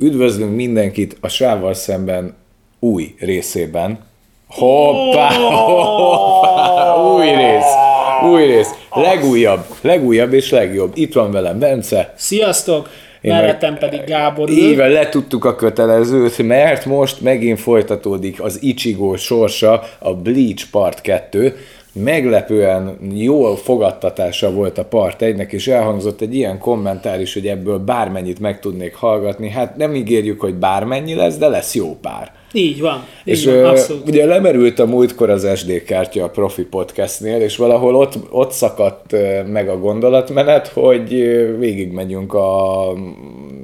Üdvözlünk mindenkit a Sávval szemben új részében. Hoppá, hoppá, új rész, új rész, legújabb, legújabb és legjobb. Itt van velem Bence. Sziasztok! Én mellettem meg, pedig Gábor Éve letudtuk a kötelezőt, mert most megint folytatódik az Ichigo sorsa, a Bleach Part 2 meglepően jól fogadtatása volt a part egynek, és elhangzott egy ilyen kommentár is, hogy ebből bármennyit meg tudnék hallgatni. Hát nem ígérjük, hogy bármennyi lesz, de lesz jó pár. Így van. Így és van, abszolút. ugye lemerült a múltkor az SD kártya a profi podcastnél, és valahol ott, ott szakadt meg a gondolatmenet, hogy végigmegyünk a,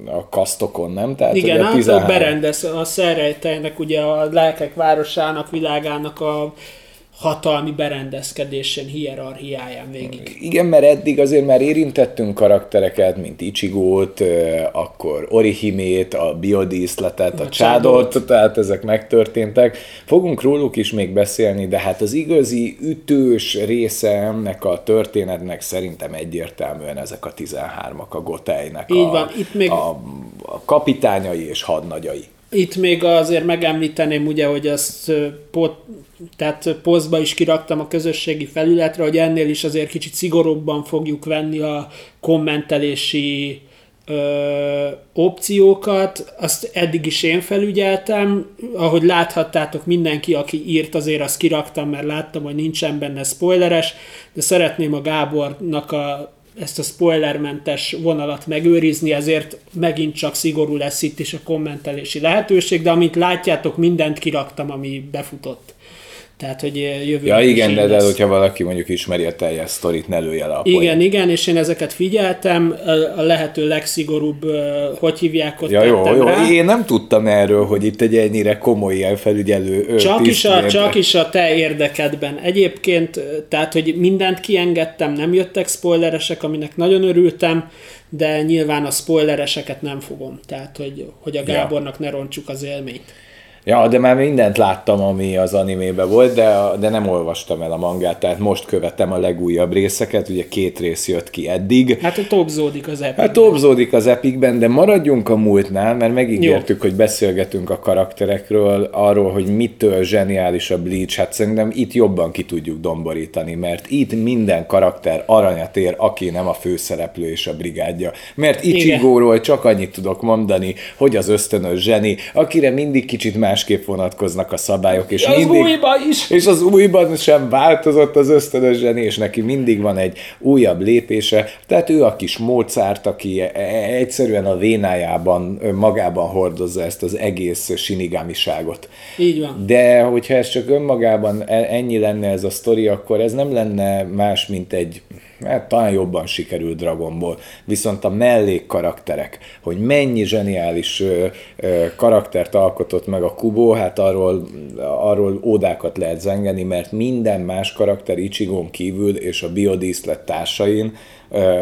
a kasztokon, nem? Tehát, Igen, a 13... hát berendez, a szerrejtejnek, ugye a lelkek városának, világának a hatalmi berendezkedésén, hierarchiáján végig. Igen, mert eddig azért már érintettünk karaktereket, mint Ichigót, akkor Orihimét, a biodíszletet, a, a csádot, tehát ezek megtörténtek. Fogunk róluk is még beszélni, de hát az igazi ütős része ennek a történetnek szerintem egyértelműen ezek a 13-ak a Gotájnak. Így a, van, itt még... A, a kapitányai és hadnagyai. Itt még azért megemlíteném ugye, hogy azt pot, tehát posztba is kiraktam a közösségi felületre, hogy ennél is azért kicsit szigorúbban fogjuk venni a kommentelési ö, opciókat, azt eddig is én felügyeltem, ahogy láthattátok mindenki, aki írt, azért azt kiraktam, mert láttam, hogy nincsen benne spoileres, de szeretném a Gábornak a ezt a spoilermentes vonalat megőrizni, ezért megint csak szigorú lesz itt is a kommentelési lehetőség, de amint látjátok, mindent kiraktam, ami befutott. Tehát, hogy jövő Ja igen, de, de hogyha valaki mondjuk ismeri a teljes sztorit, ne lője le a Igen, poén. igen, és én ezeket figyeltem, a lehető legszigorúbb, hogy hívják ott ja, jó, jó. Rá. Én nem tudtam erről, hogy itt egy ennyire komoly ilyen felügyelő csak is, a, csak is a te érdekedben. Egyébként, tehát, hogy mindent kiengedtem, nem jöttek spoileresek, aminek nagyon örültem, de nyilván a spoilereseket nem fogom. Tehát, hogy, hogy a Gábornak ja. ne roncsuk az élményt. Ja, de már mindent láttam, ami az animében volt, de, de nem olvastam el a mangát, tehát most követem a legújabb részeket, ugye két rész jött ki eddig. Hát topzódik az epikben. Hát topzódik az epikben, de maradjunk a múltnál, mert megígértük, Jó. hogy beszélgetünk a karakterekről, arról, hogy mitől zseniális a Bleach, hát szerintem itt jobban ki tudjuk domborítani, mert itt minden karakter aranyat ér, aki nem a főszereplő és a brigádja. Mert Ichigóról csak annyit tudok mondani, hogy az ösztönös zseni, akire mindig kicsit más másképp vonatkoznak a szabályok, és az mindig, újban is. És az újban sem változott az ösztönös zseni, és neki mindig van egy újabb lépése. Tehát ő a kis Mozart, aki e- e- egyszerűen a vénájában, magában hordozza ezt az egész sinigamiságot. Így van. De hogyha ez csak önmagában e- ennyi lenne ez a sztori, akkor ez nem lenne más, mint egy hát talán jobban sikerült Dragon Ball, viszont a mellék karakterek, hogy mennyi zseniális ö, ö, karaktert alkotott meg a Kubo, hát arról, arról ódákat lehet zengeni, mert minden más karakter Ichigon kívül és a biodíszlet társain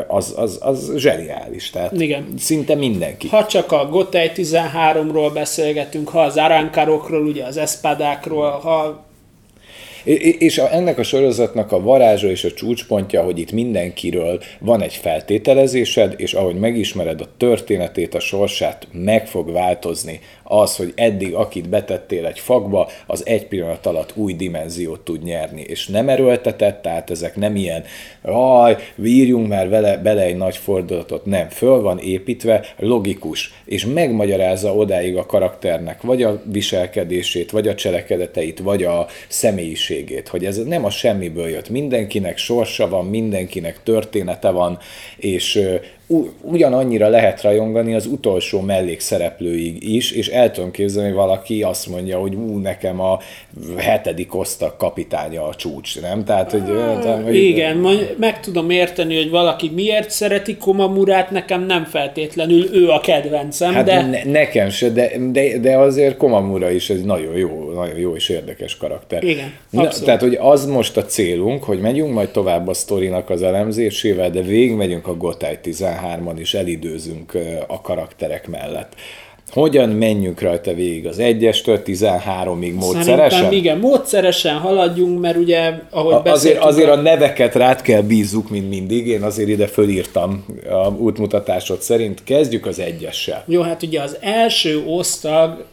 az, az, az zseniális. Tehát Igen. szinte mindenki. Ha csak a Gotei 13-ról beszélgetünk, ha az Arankarokról, ugye az Espadákról, ha és ennek a sorozatnak a varázsa és a csúcspontja, hogy itt mindenkiről van egy feltételezésed, és ahogy megismered a történetét, a sorsát, meg fog változni az, hogy eddig akit betettél egy fakba, az egy pillanat alatt új dimenziót tud nyerni, és nem erőltetett, tehát ezek nem ilyen, aj, vírjunk már vele, bele egy nagy fordulatot, nem, föl van építve, logikus, és megmagyarázza odáig a karakternek, vagy a viselkedését, vagy a cselekedeteit, vagy a személyiségét, hogy ez nem a semmiből jött, mindenkinek sorsa van, mindenkinek története van, és ugyanannyira lehet rajongani az utolsó mellékszereplőig is, és el tudom képzelni, hogy valaki azt mondja, hogy ú, nekem a hetedik osztag kapitánya a csúcs, nem? Tehát, hogy... Ah, hogy igen, hogy... meg tudom érteni, hogy valaki miért szereti Komamurát, nekem nem feltétlenül ő a kedvencem, hát de... Ne, nekem se, de, de, de azért Komamura is egy nagyon jó, nagyon jó és érdekes karakter. Igen, Na, Tehát, hogy az most a célunk, hogy megyünk majd tovább a sztorinak az elemzésével, de végigmegyünk a Gotai 13 13-an is elidőzünk a karakterek mellett. hogyan menjünk rajta végig az 1-estől 13-ig módszeresen? Szerintem igen, módszeresen haladjunk, mert ugye, ahogy a, azért, azért a neveket rád kell bízzuk, mint mindig. Én azért ide fölírtam a útmutatásod szerint. Kezdjük az egyessel. Jó, hát ugye az első osztag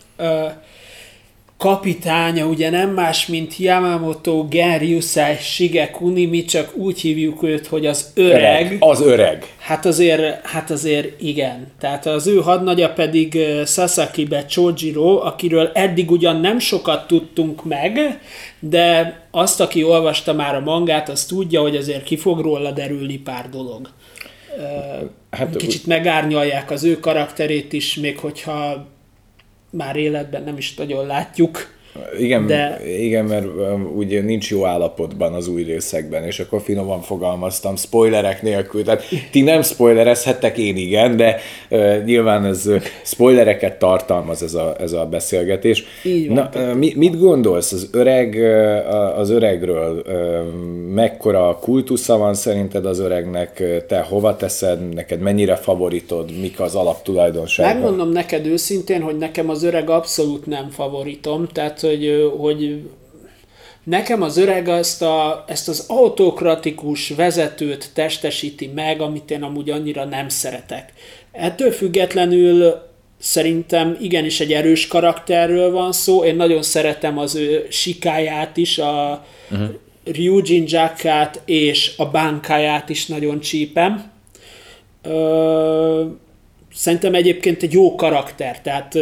kapitánya ugye nem más, mint Yamamoto Genryusai Shigekuni, mi csak úgy hívjuk őt, hogy az öreg. öreg. Az öreg. Hát azért, hát azért igen. Tehát az ő hadnagya pedig Sasakibe Chojiro, akiről eddig ugyan nem sokat tudtunk meg, de azt, aki olvasta már a mangát, az tudja, hogy azért ki fog róla derülni pár dolog. Hát, Kicsit megárnyalják az ő karakterét is, még hogyha már életben nem is nagyon látjuk. Igen, de... igen, mert um, ugye nincs jó állapotban az új részekben, és akkor finoman fogalmaztam, spoilerek nélkül. Tehát ti nem spoilerezhettek, én igen, de uh, nyilván ez uh, spoilereket tartalmaz ez a, ez a beszélgetés. Így van, Na, uh, mi, mit gondolsz az öreg, uh, az öregről? Uh, mekkora kultusza van szerinted az öregnek? Te hova teszed? Neked mennyire favoritod? Mik az alaptulajdonságok? Megmondom neked őszintén, hogy nekem az öreg abszolút nem favoritom, tehát hogy, hogy nekem az öreg azt a, ezt az autokratikus vezetőt testesíti meg, amit én amúgy annyira nem szeretek. Ettől függetlenül szerintem igenis egy erős karakterről van szó. Én nagyon szeretem az ő sikáját is, a uh-huh. Ryujin Jackát és a bánkáját is nagyon csípem. Ö, Szerintem egyébként egy jó karakter, tehát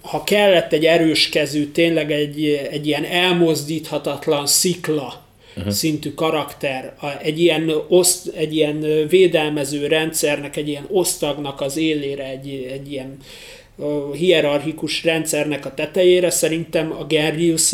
ha kellett egy erős kezű, tényleg egy, egy ilyen elmozdíthatatlan szikla uh-huh. szintű karakter, egy ilyen, oszt, egy ilyen védelmező rendszernek, egy ilyen osztagnak az élére, egy, egy ilyen hierarchikus rendszernek a tetejére szerintem a Gerlius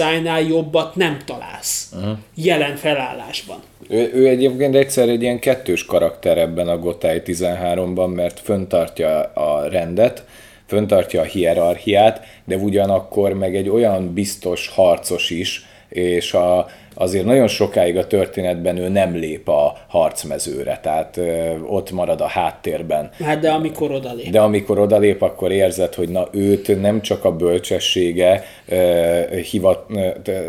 jobbat nem találsz uh-huh. jelen felállásban. Ő, ő egyébként egyszer egy ilyen kettős karakter ebben a Gotai 13-ban, mert föntartja a rendet, föntartja a hierarchiát, de ugyanakkor meg egy olyan biztos harcos is, és a, azért nagyon sokáig a történetben ő nem lép a harcmezőre, tehát ott marad a háttérben. Hát de amikor odalép. De amikor odalép, akkor érzed, hogy na őt nem csak a bölcsessége, hivat,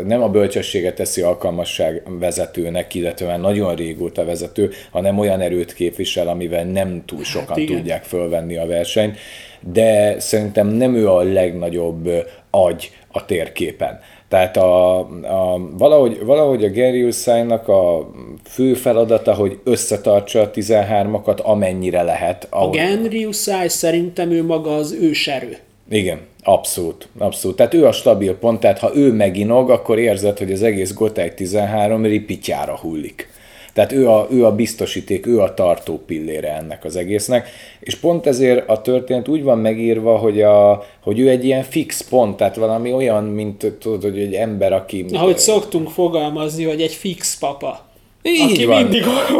nem a bölcsessége teszi alkalmasság vezetőnek, illetve nagyon régóta vezető, hanem olyan erőt képvisel, amivel nem túl hát sokan hát tudják fölvenni a versenyt, de szerintem nem ő a legnagyobb agy a térképen. Tehát a, a, valahogy, valahogy a Gerius a fő feladata, hogy összetartsa a 13-akat, amennyire lehet. Ahogy... A Gerius szerintem ő maga az őserő. Igen, abszolút, abszolút. Tehát ő a stabil pont, tehát ha ő meginog, akkor érzed, hogy az egész Gotei 13 ripityára hullik. Tehát ő a, ő a biztosíték, ő a tartó pillére ennek az egésznek, és pont ezért a történet úgy van megírva, hogy, a, hogy ő egy ilyen fix pont, tehát valami olyan, mint tudod, hogy egy ember, aki... Ahogy szoktunk fogalmazni, hogy egy fix papa. Így aki van. Mindig, aki,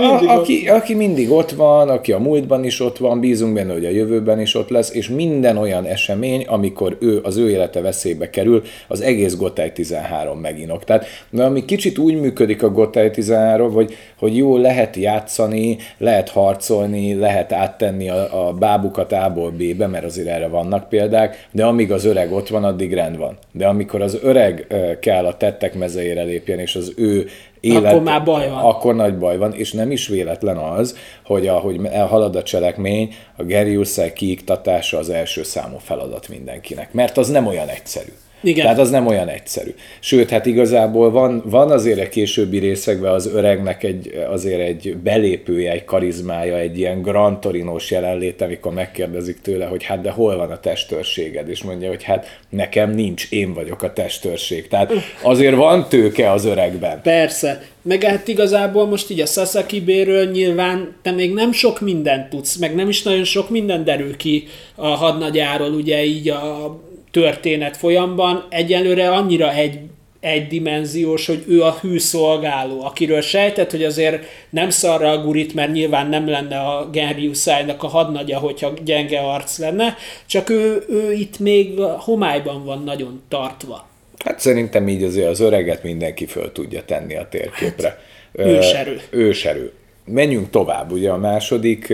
mindig a, aki, aki mindig ott van, aki a múltban is ott van, bízunk benne, hogy a jövőben is ott lesz, és minden olyan esemény, amikor ő, az ő élete veszélybe kerül, az egész Gotthard 13 meginok. Tehát, de ami kicsit úgy működik a Gotthard 13, hogy, hogy jó, lehet játszani, lehet harcolni, lehet áttenni a, a bábukat A-ból B-be, mert azért erre vannak példák, de amíg az öreg ott van, addig rend van. De amikor az öreg kell a tettek mezeire lépjen, és az ő élet, akkor már baj van. Akkor nagy baj van, és nem is véletlen az, hogy ahogy halad a cselekmény, a Gary kiiktatása az első számú feladat mindenkinek, mert az nem olyan egyszerű. Igen. Tehát az nem olyan egyszerű. Sőt, hát igazából van, van azért a későbbi részekben az öregnek egy, azért egy belépője, egy karizmája, egy ilyen Grand Torinós jelenlét, amikor megkérdezik tőle, hogy hát de hol van a testőrséged, és mondja, hogy hát nekem nincs, én vagyok a testőrség. Tehát azért van tőke az öregben. Persze. Meg hát igazából most így a Sasaki béről nyilván te még nem sok mindent tudsz, meg nem is nagyon sok minden derül ki a hadnagyáról, ugye így a történet folyamban egyelőre annyira egy egydimenziós, hogy ő a hű szolgáló, akiről sejtett, hogy azért nem szarra a gurit, mert nyilván nem lenne a Genry Usájnak a hadnagya, hogyha gyenge arc lenne, csak ő, ő itt még homályban van nagyon tartva. Hát szerintem így azért az öreget mindenki föl tudja tenni a térképre. Hát, őserő. Őserő. Menjünk tovább. Ugye a második,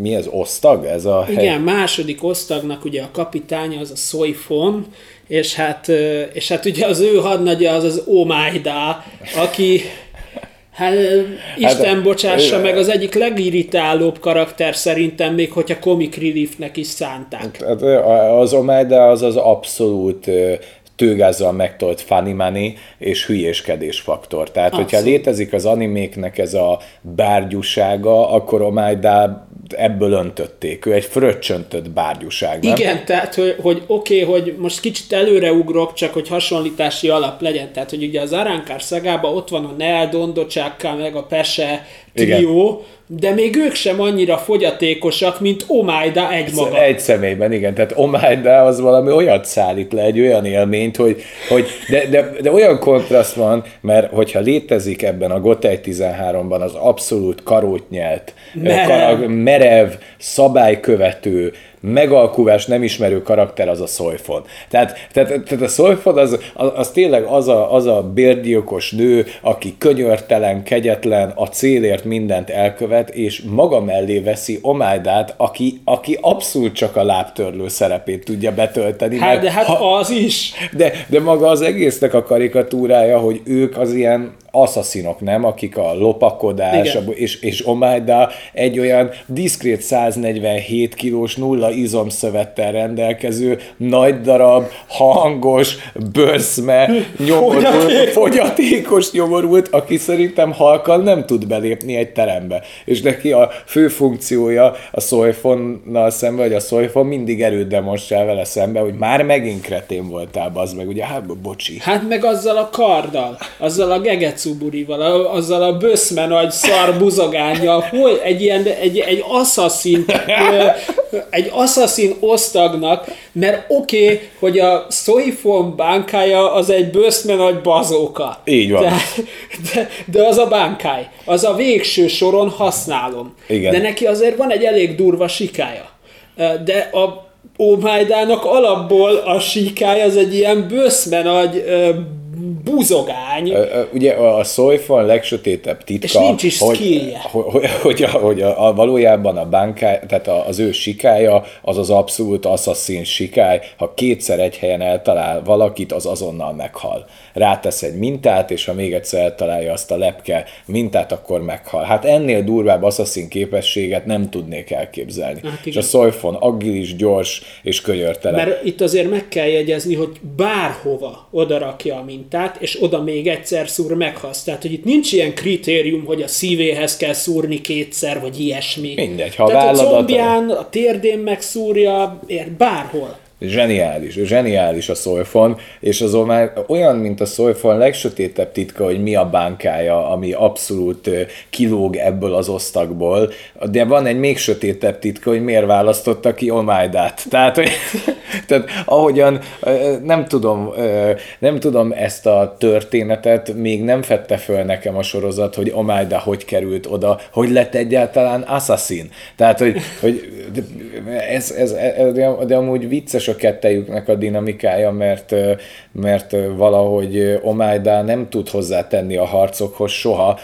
mi ez, osztag? Ez a hely? Igen, második osztagnak ugye a kapitánya az a Soifon, és hát, és hát ugye az ő hadnagya az az Omaida, aki Hát, Isten hát, bocsássa meg, az egyik legirritálóbb karakter szerintem, még hogyha comic reliefnek is szánták. Hát, az Omaida az az abszolút tőgázzal megtolt money és hülyéskedés faktor. Tehát, Abszolút. hogyha létezik az animéknek ez a bárgyúsága, akkor Omaida ebből öntötték. Ő egy fröccsöntött bárgyúság, nem? Igen, tehát, hogy, hogy oké, okay, hogy most kicsit előreugrok, csak hogy hasonlítási alap legyen. Tehát, hogy ugye az Aránkár szagában ott van a Nel, Dondocsákkal, meg a Pese trió, de még ők sem annyira fogyatékosak, mint Omaida egymaga. Egy személyben, igen. Tehát Omaida az valami olyat szállít le, egy olyan élményt, hogy, hogy de, de, de, olyan kontraszt van, mert hogyha létezik ebben a Gotei 13-ban az abszolút karótnyelt, merev, merev szabálykövető, megalkuvás nem ismerő karakter az a Soifon. Tehát, tehát, tehát a Soifon az, az, az tényleg az a, az a bérgyilkos nő, aki könyörtelen, kegyetlen, a célért mindent elkövet, és maga mellé veszi Omájdát, aki, aki abszolút csak a lábtörlő szerepét tudja betölteni. Hát, de hát ha, az is. De, de maga az egésznek a karikatúrája, hogy ők az ilyen asszaszinok, nem? Akik a lopakodás, a, és, és Omaida egy olyan diszkrét 147 kilós nulla izomszövettel rendelkező, nagy darab, hangos, bőrszme, nyomorult, fogyatékos nyomorult, aki szerintem halkan nem tud belépni egy terembe. És neki a fő funkciója a Soifonnal szemben, vagy a Soifon mindig erőt demonstrál vele szembe, hogy már megint kretén voltál, az meg, ugye, hát bocsi. Hát meg azzal a karddal, azzal a geget Cuburival, azzal a böszme nagy szar buzogányjal, hol egy ilyen, egy, egy asszaszin, egy asszaszin osztagnak, mert oké, okay, hogy a Soifon bánkája az egy böszme nagy bazóka. Így van. De, de, de az a bánkáj, az a végső soron használom. Igen. De neki azért van egy elég durva sikája. De a Ómájdának alapból a síkája az egy ilyen böszme nagy buzogány. Ugye a Soifon legsötétebb titka, és nincs is hogy, hogy, hogy, hogy, a, hogy a, a, valójában a bankáj, tehát az ő sikája az az abszolút asszaszín sikály, ha kétszer egy helyen eltalál valakit, az azonnal meghal rátesz egy mintát, és ha még egyszer eltalálja azt a lepke mintát, akkor meghal. Hát ennél durvább asszaszín képességet nem tudnék elképzelni. Hát és a Soifon agilis, gyors és könyörtelen. Mert itt azért meg kell jegyezni, hogy bárhova odarakja a mintát, és oda még egyszer szúr, meghasz. Tehát, hogy itt nincs ilyen kritérium, hogy a szívéhez kell szúrni kétszer, vagy ilyesmi. Mindegy, ha Tehát a combján, a térdén megszúrja, ér bárhol zseniális, zseniális a Soulfon, és az már olyan, mint a Soulfon legsötétebb titka, hogy mi a bánkája, ami abszolút kilóg ebből az osztagból, de van egy még sötétebb titka, hogy miért választotta ki Omaidát. Tehát, hogy, tehát ahogyan nem tudom, nem tudom ezt a történetet, még nem fette föl nekem a sorozat, hogy Omaida hogy került oda, hogy lett egyáltalán assassin. Tehát, hogy, hogy ez, ez, ez de amúgy vicces a kettejüknek a dinamikája, mert, mert valahogy Omaida nem tud hozzátenni a harcokhoz soha,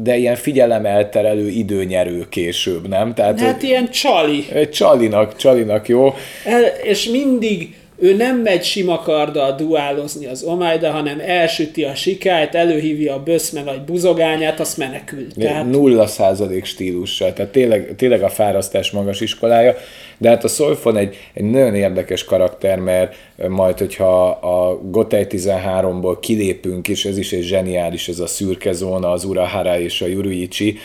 de ilyen figyelemelterelő időnyerő később, nem? Tehát, hát ilyen csali. Csalinak, csalinak, jó? El, és mindig ő nem megy sima karddal duálozni az Omaida, hanem elsüti a sikályt, előhívja a böszme vagy buzogányát, azt menekül. Tehát... Nulla százalék stílussal, tehát tényleg, tényleg a fárasztás magas iskolája, de hát a Solfon egy, egy nagyon érdekes karakter, mert majd, hogyha a Gotei 13-ból kilépünk, és ez is egy zseniális, ez a szürke zóna, az Urahara és a Yuriichi,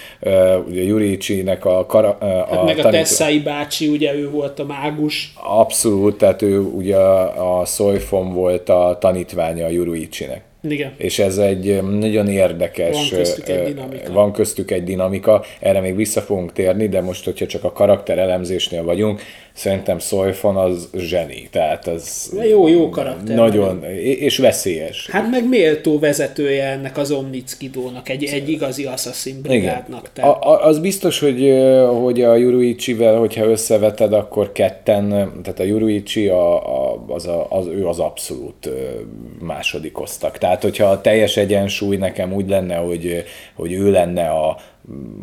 ugye Yuriichi-nek a, kara, a hát meg tanító... a Tessai bácsi, ugye ő volt a mágus. Abszolút, tehát ő ugye a, Soifon volt a tanítványa a Yuriichi-nek. Igen. És ez egy nagyon érdekes... Van köztük egy dinamika. Van köztük egy dinamika, erre még vissza fogunk térni, de most, hogyha csak a karakter elemzésnél vagyunk, szerintem Soifon az zseni, tehát az... Jó, jó karakter. Nagyon, nagyon. és veszélyes. Hát meg méltó vezetője ennek az Omnickidónak, egy, egy igazi Assassin brigádnak. Tehát... A, az biztos, hogy, hogy a Yuruichi-vel, hogyha összeveted, akkor ketten, tehát a Yuruichi, a, a a, az, a, az, ő az abszolút második osztag. Tehát, hogyha a teljes egyensúly nekem úgy lenne, hogy, hogy ő lenne a,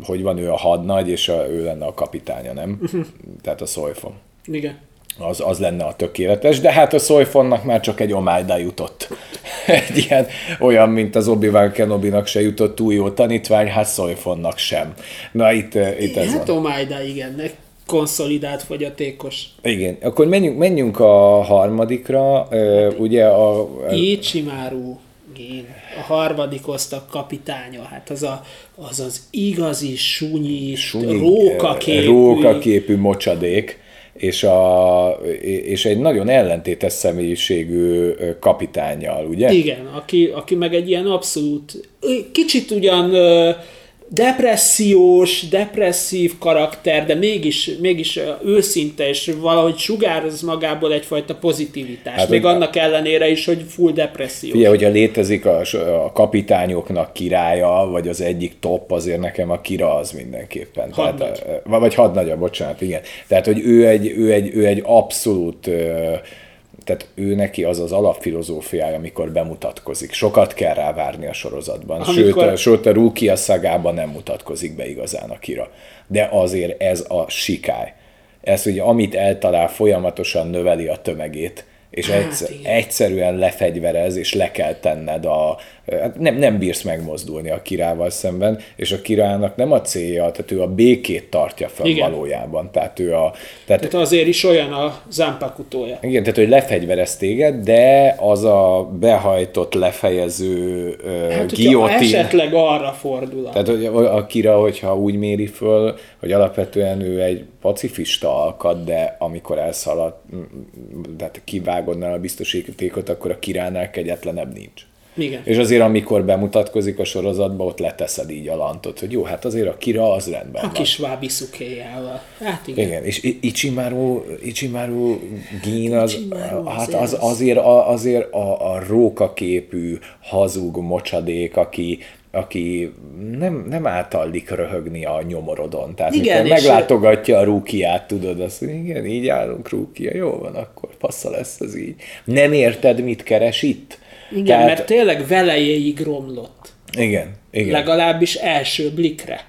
hogy van ő a hadnagy, és a, ő lenne a kapitánya, nem? Uh-huh. Tehát a Szojfon. Igen. Az, az lenne a tökéletes, de hát a Szojfonnak már csak egy omájda jutott. egy ilyen, olyan, mint az Obi-Wan Kenobi-nak se jutott túl jó tanítvány, hát Szojfonnak sem. Na itt, itt ez hát van. Omájda, igen, konszolidált fogyatékos. Igen, akkor menjünk, menjünk a harmadikra, hát, ugye a... a... Ichimaru Gén, a harmadik osztag kapitánya, hát az a, az, az igazi sunyi, sunyi rókaképű... rókaképű mocsadék és, a, és egy nagyon ellentétes személyiségű kapitányjal, ugye? Igen, aki, aki meg egy ilyen abszolút, kicsit ugyan depressziós, depresszív karakter, de mégis, mégis őszinte, és valahogy sugároz magából egyfajta pozitivitást. Hát, Még a, annak ellenére is, hogy full depressziós. Ugye, hogyha létezik a, a kapitányoknak királya, vagy az egyik top, azért nekem a kira az mindenképpen. Hadnagy. Tehát, vagy hadnagya, bocsánat, igen. Tehát, hogy ő egy, ő egy, ő egy abszolút tehát ő neki az az alapfilozófiája, amikor bemutatkozik. Sokat kell rá várni a sorozatban. Amikor... Sőt, a, sőt, a Rookie a szagában nem mutatkozik be igazán a kira. De azért ez a sikály. Ez ugye, amit eltalál, folyamatosan növeli a tömegét és hát, egyszer, egyszerűen lefegyverez, és le kell tenned a... Hát nem, nem bírsz megmozdulni a kirával szemben, és a királynak nem a célja, tehát ő a békét tartja fel igen. valójában. Tehát ő a... Tehát, tehát azért is olyan a zámpakutója. Igen, tehát hogy lefegyverez téged, de az a behajtott, lefejező hát, giotin... esetleg arra fordul. Tehát hogy a kira, hogyha úgy méri föl, hogy alapvetően ő egy pacifista alkat, de amikor elszalad, tehát kivágodnál a biztosítékot, akkor a királynál kegyetlenebb nincs. Igen. És azért, amikor bemutatkozik a sorozatba, ott leteszed így a lantot, hogy jó, hát azért a kira az rendben A kis vábi szukéjával. Hát igen. igen. és Ichimaru, Ichimaru Gin az, Ichimaru hát az, azért, azért a, a rókaképű, hazug mocsadék, aki, aki nem, nem átallik röhögni a nyomorodon. Tehát igen, mikor meglátogatja a rúkiát, tudod, azt igen, így állunk rúkia, jó van, akkor passza lesz az így. Nem érted, mit keres itt? Igen, Tehát, mert tényleg velejéig romlott. Igen, igen. Legalábbis első blikre.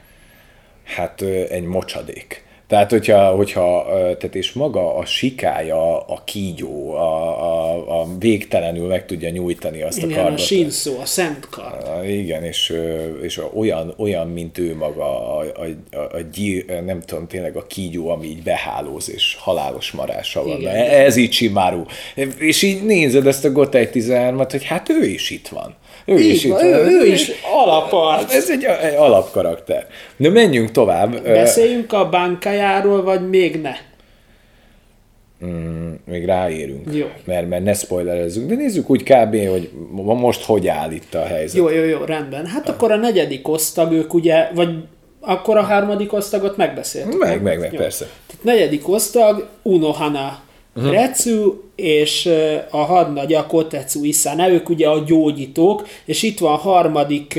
Hát egy mocsadék. Tehát, hogyha, hogyha tehát és maga a sikája, a kígyó, a, a, a végtelenül meg tudja nyújtani azt igen, a kardot. a sinszó, a szent kard. Igen, és, és olyan, olyan, mint ő maga, a, a, a, a gyír, nem tudom, tényleg a kígyó, ami így behálóz, és halálos marása van. Igen. Ez így Csimáru. És így nézed ezt a Gotei 13-at, hogy hát ő is itt van. Ő Így is van, itt ő, ő is alapart. Ez egy, egy alapkarakter. De menjünk tovább. Beszéljünk a bánkájáról, vagy még ne? Mm, még ráérünk. Jó. Mert, mert ne spoilerezzük, de nézzük úgy kb., hogy most hogy áll itt a helyzet. Jó, jó, jó, rendben. Hát ha. akkor a negyedik osztag, ők ugye, vagy akkor a harmadik osztagot megbeszéltük. Meg, meg, meg, jó. persze. Tehát negyedik osztag, Unohana uh-huh. Retsu és a hadnagy a Kotetsu Isana, ők ugye a gyógyítók, és itt van a harmadik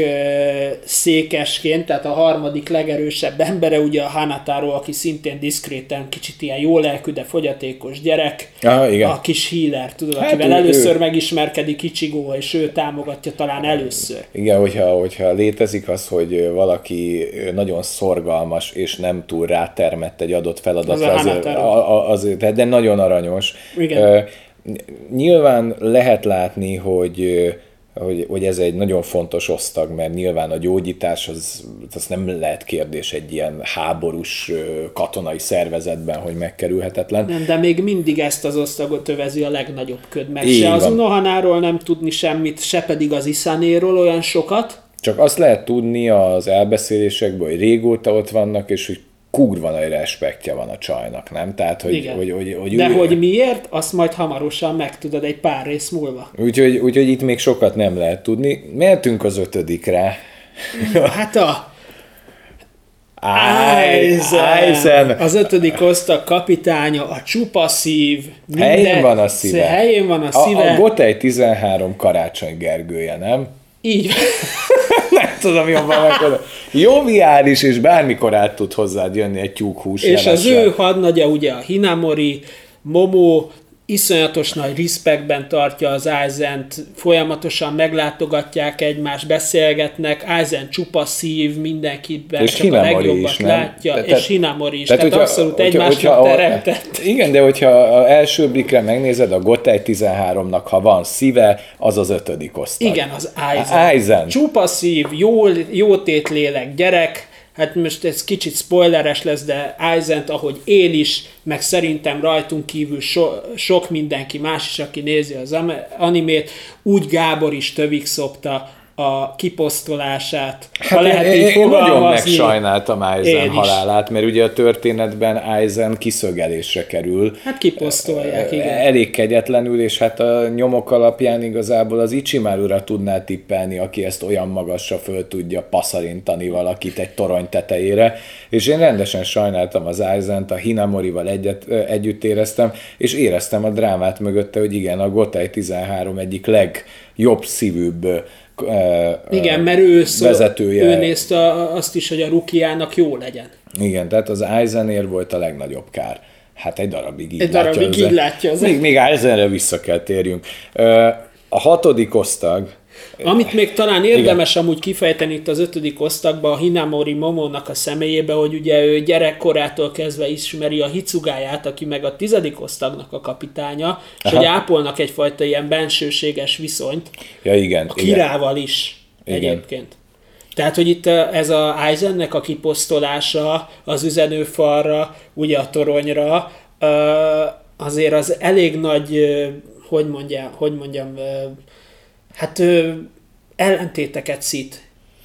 székesként, tehát a harmadik legerősebb embere, ugye a Hanataro, aki szintén diszkréten kicsit ilyen jó lelkű, de fogyatékos gyerek, Aha, igen. a kis healer, tudod, hát akivel ő, először ő... megismerkedik Ichigo, és ő támogatja talán először. Igen, hogyha, hogyha létezik az, hogy valaki nagyon szorgalmas, és nem túl rátermett egy adott feladatra, az azért, azért, de nagyon aranyos. Igen nyilván lehet látni, hogy, hogy, hogy ez egy nagyon fontos osztag, mert nyilván a gyógyítás az, az nem lehet kérdés egy ilyen háborús katonai szervezetben, hogy megkerülhetetlen. Nem, de még mindig ezt az osztagot övezi a legnagyobb köd, mert Így se van. az Unohanáról nem tudni semmit, se pedig az Isanéról olyan sokat. Csak azt lehet tudni az elbeszélésekből, hogy régóta ott vannak, és hogy kurva nagy respektje van a csajnak, nem? Tehát, hogy, Igen. hogy, hogy, hogy De ő... hogy miért, azt majd hamarosan megtudod egy pár rész múlva. Úgyhogy, úgyhogy itt még sokat nem lehet tudni. Mehetünk az ötödikre. Hát a Aizen. Az ötödik osztag kapitánya, a csupa szív. Minden, helyén van a szíve. Helyén van a szíve. A, a Gotei 13 karácsony Gergője, nem? Így tudom jobban megmondani. Joviális, és bármikor át tud hozzád jönni egy tyúkhús És jelesen. az ő hadnagya ugye a Hinamori, Momo, iszonyatos nagy respektben tartja az Eizent, folyamatosan meglátogatják egymást, beszélgetnek, Aizen csupa szív, mindenkiben és csak Hinamori a legjobbat is, nem? látja, Te- és Hinamori is, Tehát, tehát, hogyha- abszolút a- teremtett. Igen, de hogyha a első blikre megnézed, a Gotei 13-nak, ha van szíve, az az ötödik osztag. Igen, az Aizen. Aizen. Csupa szív, jó, jó tétlélek, gyerek, hát most ez kicsit spoileres lesz, de Aizent, ahogy én is, meg szerintem rajtunk kívül so, sok mindenki más is, aki nézi az animét, úgy Gábor is tövig szopta a kiposztolását. ha lehet én, így én nagyon fogalmazni. megsajnáltam is. halálát, mert ugye a történetben Aizen kiszögelésre kerül. Hát kiposztolják, igen. Elég kegyetlenül, és hát a nyomok alapján igazából az Ichimaru-ra tudná tippelni, aki ezt olyan magasra föl tudja paszarintani valakit egy torony tetejére, és én rendesen sajnáltam az Aizent, a Hinamorival egyet, együtt éreztem, és éreztem a drámát mögötte, hogy igen, a Gotei 13 egyik legjobb szívűbb Igen, mert ő, szó, vezetője. ő nézte azt is, hogy a Rukiának jó legyen. Igen, tehát az Eisenér volt a legnagyobb kár. Hát egy darabig így Egy darabig látja így látja az- Még, még Eisenre vissza kell térjünk. A hatodik osztag, Amit még talán érdemes Igen. amúgy kifejteni itt az ötödik osztagban a Hinamori Momónak a személyébe, hogy ugye ő gyerekkorától kezdve ismeri a Hicugáját, aki meg a tizedik osztagnak a kapitánya, és Aha. hogy ápolnak egyfajta ilyen bensőséges viszonyt ja igen, a igen. kirával is Igen. egyébként. Tehát, hogy itt eh, ez a Eisennek a kiposztolása az üzenőfalra, ugye a toronyra, ö, azért az elég nagy, ö, hogy mondjam, hogy mondjam, hát ö, ellentéteket szít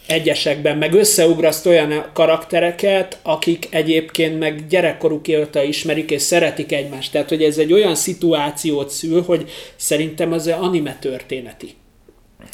egyesekben, meg összeugraszt olyan karaktereket, akik egyébként meg gyerekkoruk óta ismerik és szeretik egymást. Tehát, hogy ez egy olyan szituációt szül, hogy szerintem az anime történeti.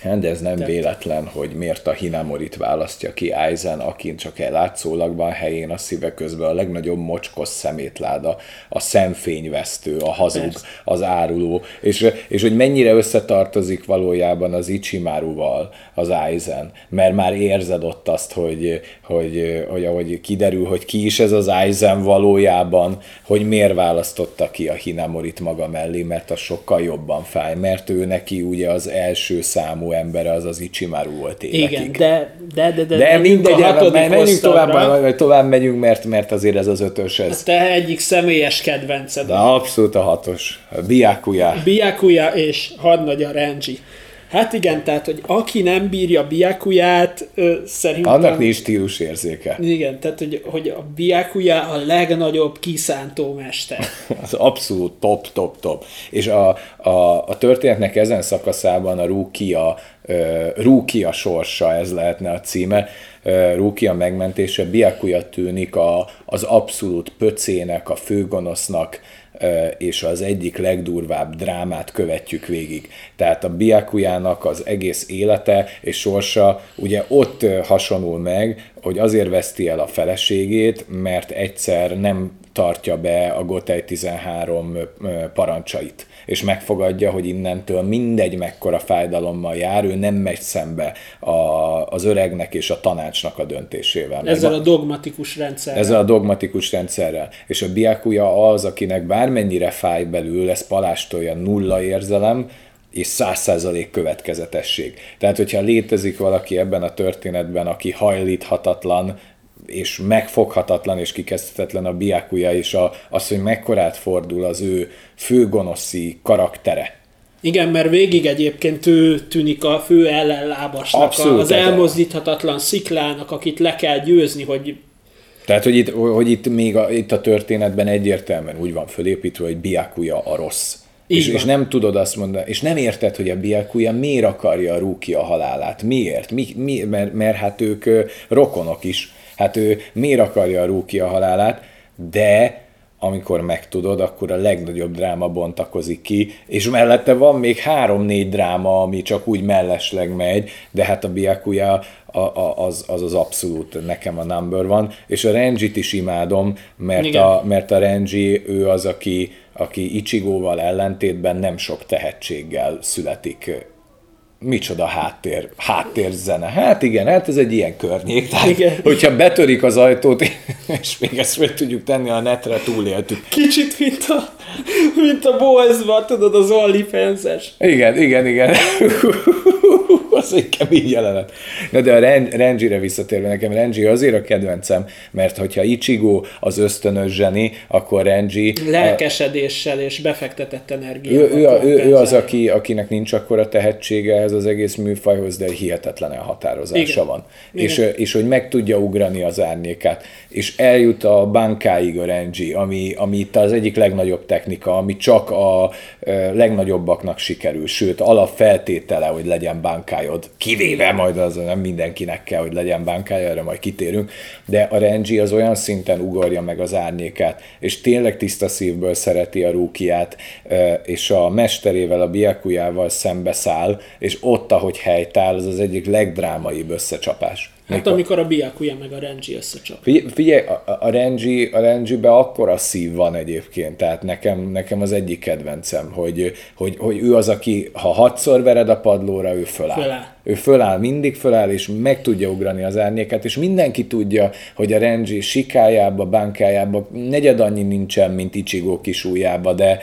Hát, de ez nem véletlen, hogy miért a Hinamorit választja ki Aizen, akin csak látszólag van helyén a szíve közben a legnagyobb mocskos szemétláda, a szemfényvesztő, a hazug, Persze. az áruló, és, és hogy mennyire összetartozik valójában az Ichimaruval az Aizen, mert már érzed ott azt, hogy, hogy, hogy ahogy kiderül, hogy ki is ez az Aizen valójában, hogy miért választotta ki a Hinamorit maga mellé, mert az sokkal jobban fáj, mert ő neki ugye az első számú embere az az Ichimaru volt évekig. Igen, de, de, de, de, De mindegy, a hatodik menjünk tovább, vagy tovább megyünk, mert, mert azért ez az ötös, ez Te egyik személyes kedvenced. de abszolút a hatos. A Byakuya. Byakuya és hadnagy a Renji. Hát igen, tehát, hogy aki nem bírja Byakuyát, ö, szerintem... Annak nincs stílusérzéke. Igen, tehát, hogy, hogy a Byakuya a legnagyobb kiszántó mester. Az abszolút top, top, top. És a, a, a történetnek ezen szakaszában a Rukia, Rukia sorsa, ez lehetne a címe, Rukia megmentése, Byakuya tűnik a, az abszolút pöcének, a főgonosznak, és az egyik legdurvább drámát követjük végig. Tehát a Biakujának az egész élete és sorsa ugye ott hasonul meg, hogy azért veszti el a feleségét, mert egyszer nem tartja be a Gotei 13 ö, parancsait és megfogadja, hogy innentől mindegy mekkora fájdalommal jár, ő nem megy szembe a, az öregnek és a tanácsnak a döntésével. Ezzel a dogmatikus rendszerrel. ezzel a dogmatikus rendszerrel. És a Biakuja az, akinek bármennyire fáj belül, ez palástolja nulla érzelem, és száz százalék következetesség. Tehát, hogyha létezik valaki ebben a történetben, aki hajlíthatatlan, és megfoghatatlan és kikezdhetetlen a Biakuja, és a, az, hogy mekkorát fordul az ő főgonoszi karaktere. Igen, mert végig egyébként ő tűnik a fő ellenlábasnak, Abszolút, az elmozdíthatatlan sziklának, akit le kell győzni, hogy Tehát, hogy itt, hogy itt még a, itt a történetben egyértelműen úgy van fölépítve, hogy Biakuja a rossz. Így És, van. és, nem tudod azt mondani, és nem érted, hogy a Biakuja miért akarja a Rukia halálát. Miért? Mi, mi, mert, mert hát ők rokonok is. Hát ő miért akarja a Rukia halálát, de amikor megtudod, akkor a legnagyobb dráma bontakozik ki, és mellette van még három-négy dráma, ami csak úgy mellesleg megy, de hát a Biakuya a, a, az, az az abszolút nekem a number van, és a Renjit is imádom, mert Igen. a, mert a Renji ő az, aki, aki Ichigóval ellentétben nem sok tehetséggel születik micsoda háttér, háttérzene. Hát igen, hát ez egy ilyen környék. Tehát, Igen. hogyha betörik az ajtót, és még ezt meg tudjuk tenni a netre, túléltük. Kicsit, mint a, mint a boys tudod, az OnlyFans-es. Igen, igen, igen. Az egy kemény jelenet. Na de a Ren- Renjire visszatérve, nekem Renji azért a kedvencem, mert hogyha Ichigo az ösztönös zseni, akkor Renji... Lelkesedéssel és befektetett Ő, energiával. ő, a- ő, ő az, aki, akinek nincs akkora tehetsége ez az egész műfajhoz, de hihetetlen elhatározása Igen. van. Igen. És, és hogy meg tudja ugrani az árnyékát. És eljut a bankáig a Renji, ami, ami itt az egyik legnagyobb technika, ami csak a legnagyobbaknak sikerül. Sőt, alapfeltétele, hogy legyen bankájod. Kivéve majd az nem mindenkinek kell, hogy legyen bankája, erre majd kitérünk. De a Renji az olyan szinten ugorja meg az árnyékát, és tényleg tiszta szívből szereti a rúkiát, és a mesterével, a Biakujával szembeszáll, és ott, ahogy helytáll, az az egyik legdrámaibb összecsapás. Hát Mikor- amikor a Byakuya meg a Renji összecsap. Figyelj, figyelj a, a- Renji, a Renjibe akkora szív van egyébként, tehát nekem, nekem az egyik kedvencem, hogy, hogy, hogy ő az, aki ha hatszor vered a padlóra, ő föláll. Föláll. Ő föláll, mindig föláll, és meg tudja ugrani az árnyéket, és mindenki tudja, hogy a Renji sikájába, bánkájába negyed annyi nincsen, mint Ichigo kis ujjába, de,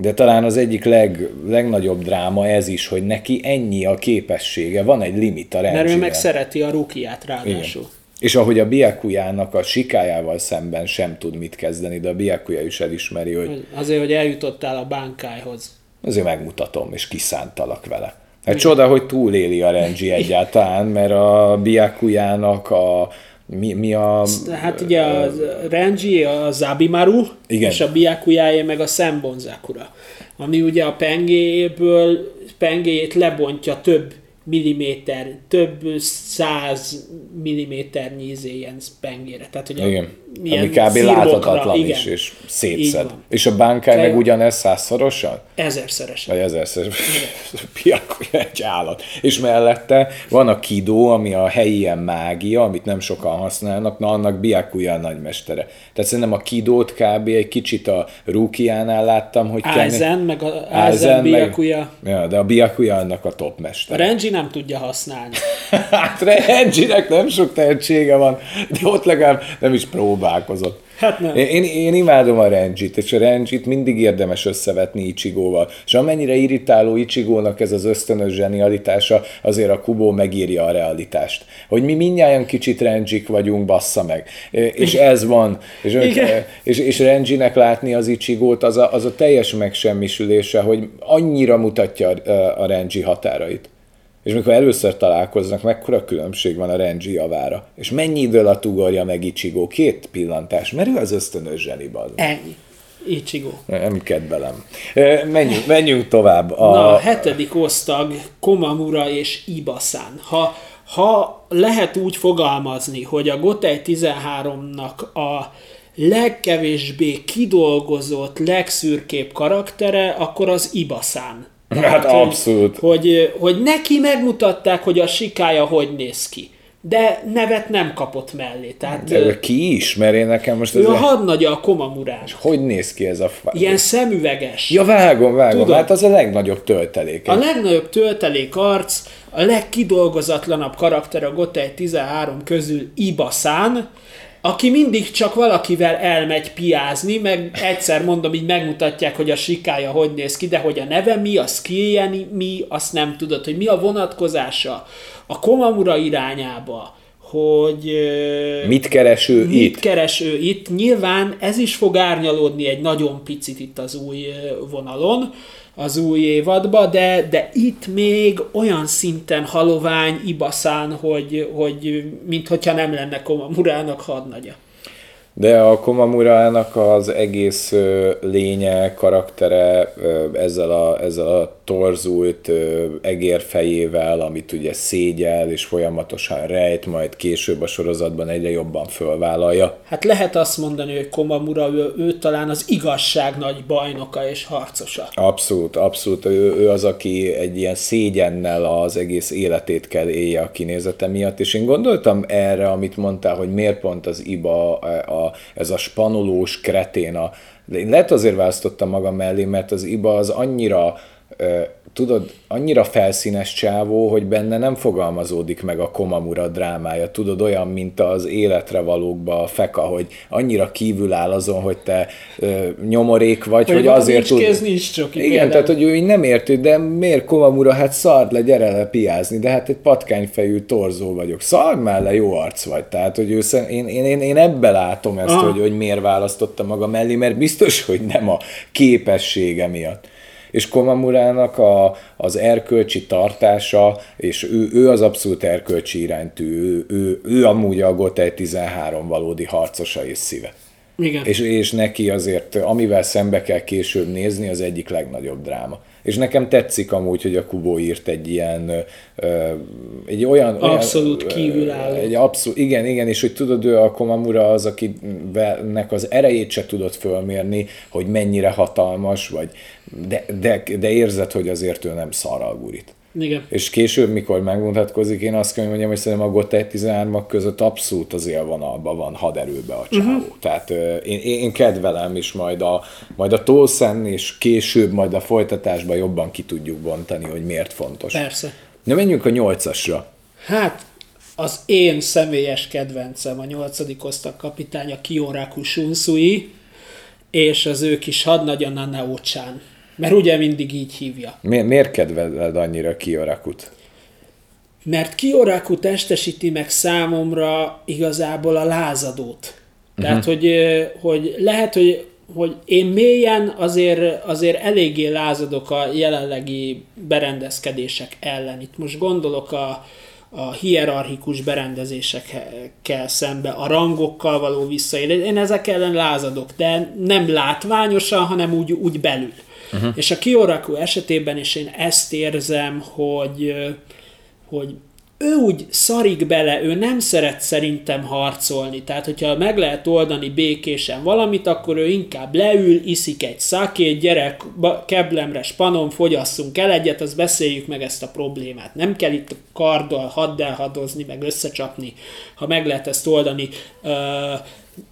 de talán az egyik leg, legnagyobb dráma ez is, hogy neki ennyi a képessége, van egy limit a Renjire. Mert ő meg szereti a rukiát ráadásul. Igen. És ahogy a Biakujának a sikájával szemben sem tud mit kezdeni, de a Biakuja is elismeri, hogy Azért, hogy eljutottál a bánkájhoz. azért megmutatom, és kiszántalak vele. Hát csoda, hogy túléli a Renji egyáltalán, mert a Biakujának a mi, mi a... Hát ugye a Renji a Zabimaru, Igen. és a Byakuya meg a Senbonzakura. Ami ugye a pengéből, pengéjét lebontja több milliméter, több száz milliméternyi izé ilyen pengére. Tehát ugye Igen. Ilyen Ami kb. szirmokra, láthatatlan igen. is, és szétszed. És a bánkáj meg Te- ugyanez százszorosan? Ezerszeresen. Vagy ezerszer. Piakuja egy állat. És mellette van a kidó, ami a helyi ilyen mágia, amit nem sokan használnak, na annak Biakuja a nagymestere. Tehát szerintem a kidót kb. egy kicsit a Rukiánál láttam, hogy Aizen, meg a Aizen, Aizen, meg-. Ja, de a Biakuja annak a top A. Renji nem tudja használni. Hát Renjinek nem sok tehetsége van, de ott legalább nem is próbálkozott. Hát nem. Én, én, imádom a Renjit, és a Renjit mindig érdemes összevetni Ichigóval. És amennyire irritáló Ichigónak ez az ösztönös zsenialitása, azért a Kubo megírja a realitást. Hogy mi mindnyáján kicsit Renjik vagyunk, bassza meg. És ez van. És, Igen. és, és Renjinek látni az Ichigót, az a, az a teljes megsemmisülése, hogy annyira mutatja a, a Renji határait. És mikor először találkoznak, mekkora különbség van a Renji javára. És mennyi idő alatt ugorja meg Ichigo? Két pillantás, mert ő az ösztönös zseniba. Ennyi. Ichigo. Nem kedvelem. Menjünk, menjünk tovább. A, Na, a hetedik osztag Komamura és Ibasan. Ha, ha lehet úgy fogalmazni, hogy a Gotei 13-nak a legkevésbé kidolgozott, legszürkébb karaktere, akkor az Ibasan. Hát abszolút. Hogy, hogy, neki megmutatták, hogy a sikája hogy néz ki. De nevet nem kapott mellé. Tehát de ki is, mert én nekem most ő a hadnagya a Komamurás. Hogy néz ki ez a fa... Ilyen szemüveges. Ja, vágom, vágom. Tudod. Hát az a legnagyobb töltelék. A legnagyobb töltelék arc, a legkidolgozatlanabb karakter a Gotei 13 közül Ibasan, aki mindig csak valakivel elmegy piázni, meg egyszer mondom, így megmutatják, hogy a sikája hogy néz ki, de hogy a neve mi, a skillje mi, azt nem tudod, hogy mi a vonatkozása a Komamura irányába, hogy Mit keres ő mit itt? keres ő itt. Nyilván ez is fog árnyalódni egy nagyon picit itt az új vonalon, az új évadba, de, de itt még olyan szinten halovány, ibaszán, hogy, hogy minthogyha nem lenne Komamurának hadnagya. De a Komamurának az egész lénye, karaktere ezzel a, ezzel a torzult egérfejével, amit ugye szégyel és folyamatosan rejt, majd később a sorozatban egyre jobban fölvállalja. Hát lehet azt mondani, hogy Komamura, ő, ő talán az igazság nagy bajnoka és harcosa. Abszolút, abszolút. Ő, ő az, aki egy ilyen szégyennel az egész életét kell élje a kinézete miatt, és én gondoltam erre, amit mondtál, hogy miért pont az Iba, a, a, ez a spanolós kretén, a, de én lehet azért választottam magam mellé, mert az Iba az annyira tudod, annyira felszínes csávó, hogy benne nem fogalmazódik meg a Komamura drámája. Tudod, olyan, mint az életre valókba a feka, hogy annyira kívül áll azon, hogy te ö, nyomorék vagy, hogy, Hogy azért tud... kéz, nincs csoki, Igen, például. tehát, hogy ő így nem érti, de miért Komamura, hát szard le, gyere le piázni, de hát egy patkányfejű torzó vagyok. Szard már le, jó arc vagy. Tehát, hogy ő, én, én, én, én ebbe látom ezt, Aha. hogy, hogy miért választotta maga mellé, mert biztos, hogy nem a képessége miatt. És Komamurának a, az erkölcsi tartása, és ő, ő az abszolút erkölcsi iránytű, ő, ő, ő amúgy a Gotei 13 valódi harcosa és szíve. Igen. És, és neki azért, amivel szembe kell később nézni, az egyik legnagyobb dráma. És nekem tetszik amúgy, hogy a Kubó írt egy ilyen, egy olyan... Abszolút olyan, kívülálló. Egy abszolút, igen, igen, és hogy tudod, ő a Komamura az, akinek az erejét se tudod fölmérni, hogy mennyire hatalmas, vagy, de, de, de érzed, hogy azért ő nem szarral gurít. Igen. És később, mikor megmutatkozik, én azt kell hogy mondjam, hogy szerintem a Gotei 13 között abszolút az élvonalban van haderőbe a csávó. Uh-huh. Tehát én, én kedvelem is majd a, majd a Tolszen, és később majd a folytatásban jobban ki tudjuk bontani, hogy miért fontos. Persze. Na menjünk a nyolcasra. Hát, az én személyes kedvencem, a nyolcadik osztag kapitánya Kioraku Shunsui, és az ő kis hadnagya Nanaochan. Mert ugye mindig így hívja. Mi, miért kedveled annyira Kiorakut? Mert Kioraku testesíti meg számomra igazából a lázadót. Tehát, hogy, ö, hogy lehet, hogy, hogy én mélyen azért, azért eléggé lázadok a jelenlegi berendezkedések ellen. Itt most gondolok a, a hierarchikus berendezésekkel szembe, a rangokkal való visszaélés. Én ezek ellen lázadok, de nem látványosan, hanem úgy, úgy belül. Uh-huh. És a Kioraku esetében is én ezt érzem, hogy, hogy ő úgy szarik bele, ő nem szeret szerintem harcolni. Tehát, hogyha meg lehet oldani békésen valamit, akkor ő inkább leül, iszik egy szakét, gyerek, keblemre, spanon, fogyasszunk el egyet, azt beszéljük meg ezt a problémát. Nem kell itt karddal, haddal hadozni, meg összecsapni, ha meg lehet ezt oldani ö,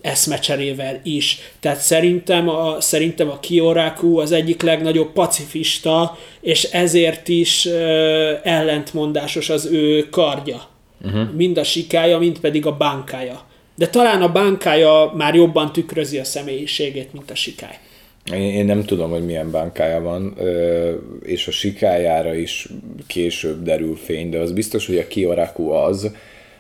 eszmecserével is. Tehát szerintem a, szerintem a Kioraku az egyik legnagyobb pacifista, és ezért is ö, ellentmondásos az ő kardja. Uh-huh. Mind a sikája, mind pedig a bánkája. De talán a bánkája már jobban tükrözi a személyiségét, mint a sikály. Én, nem tudom, hogy milyen bánkája van, és a sikájára is később derül fény, de az biztos, hogy a Kioraku az,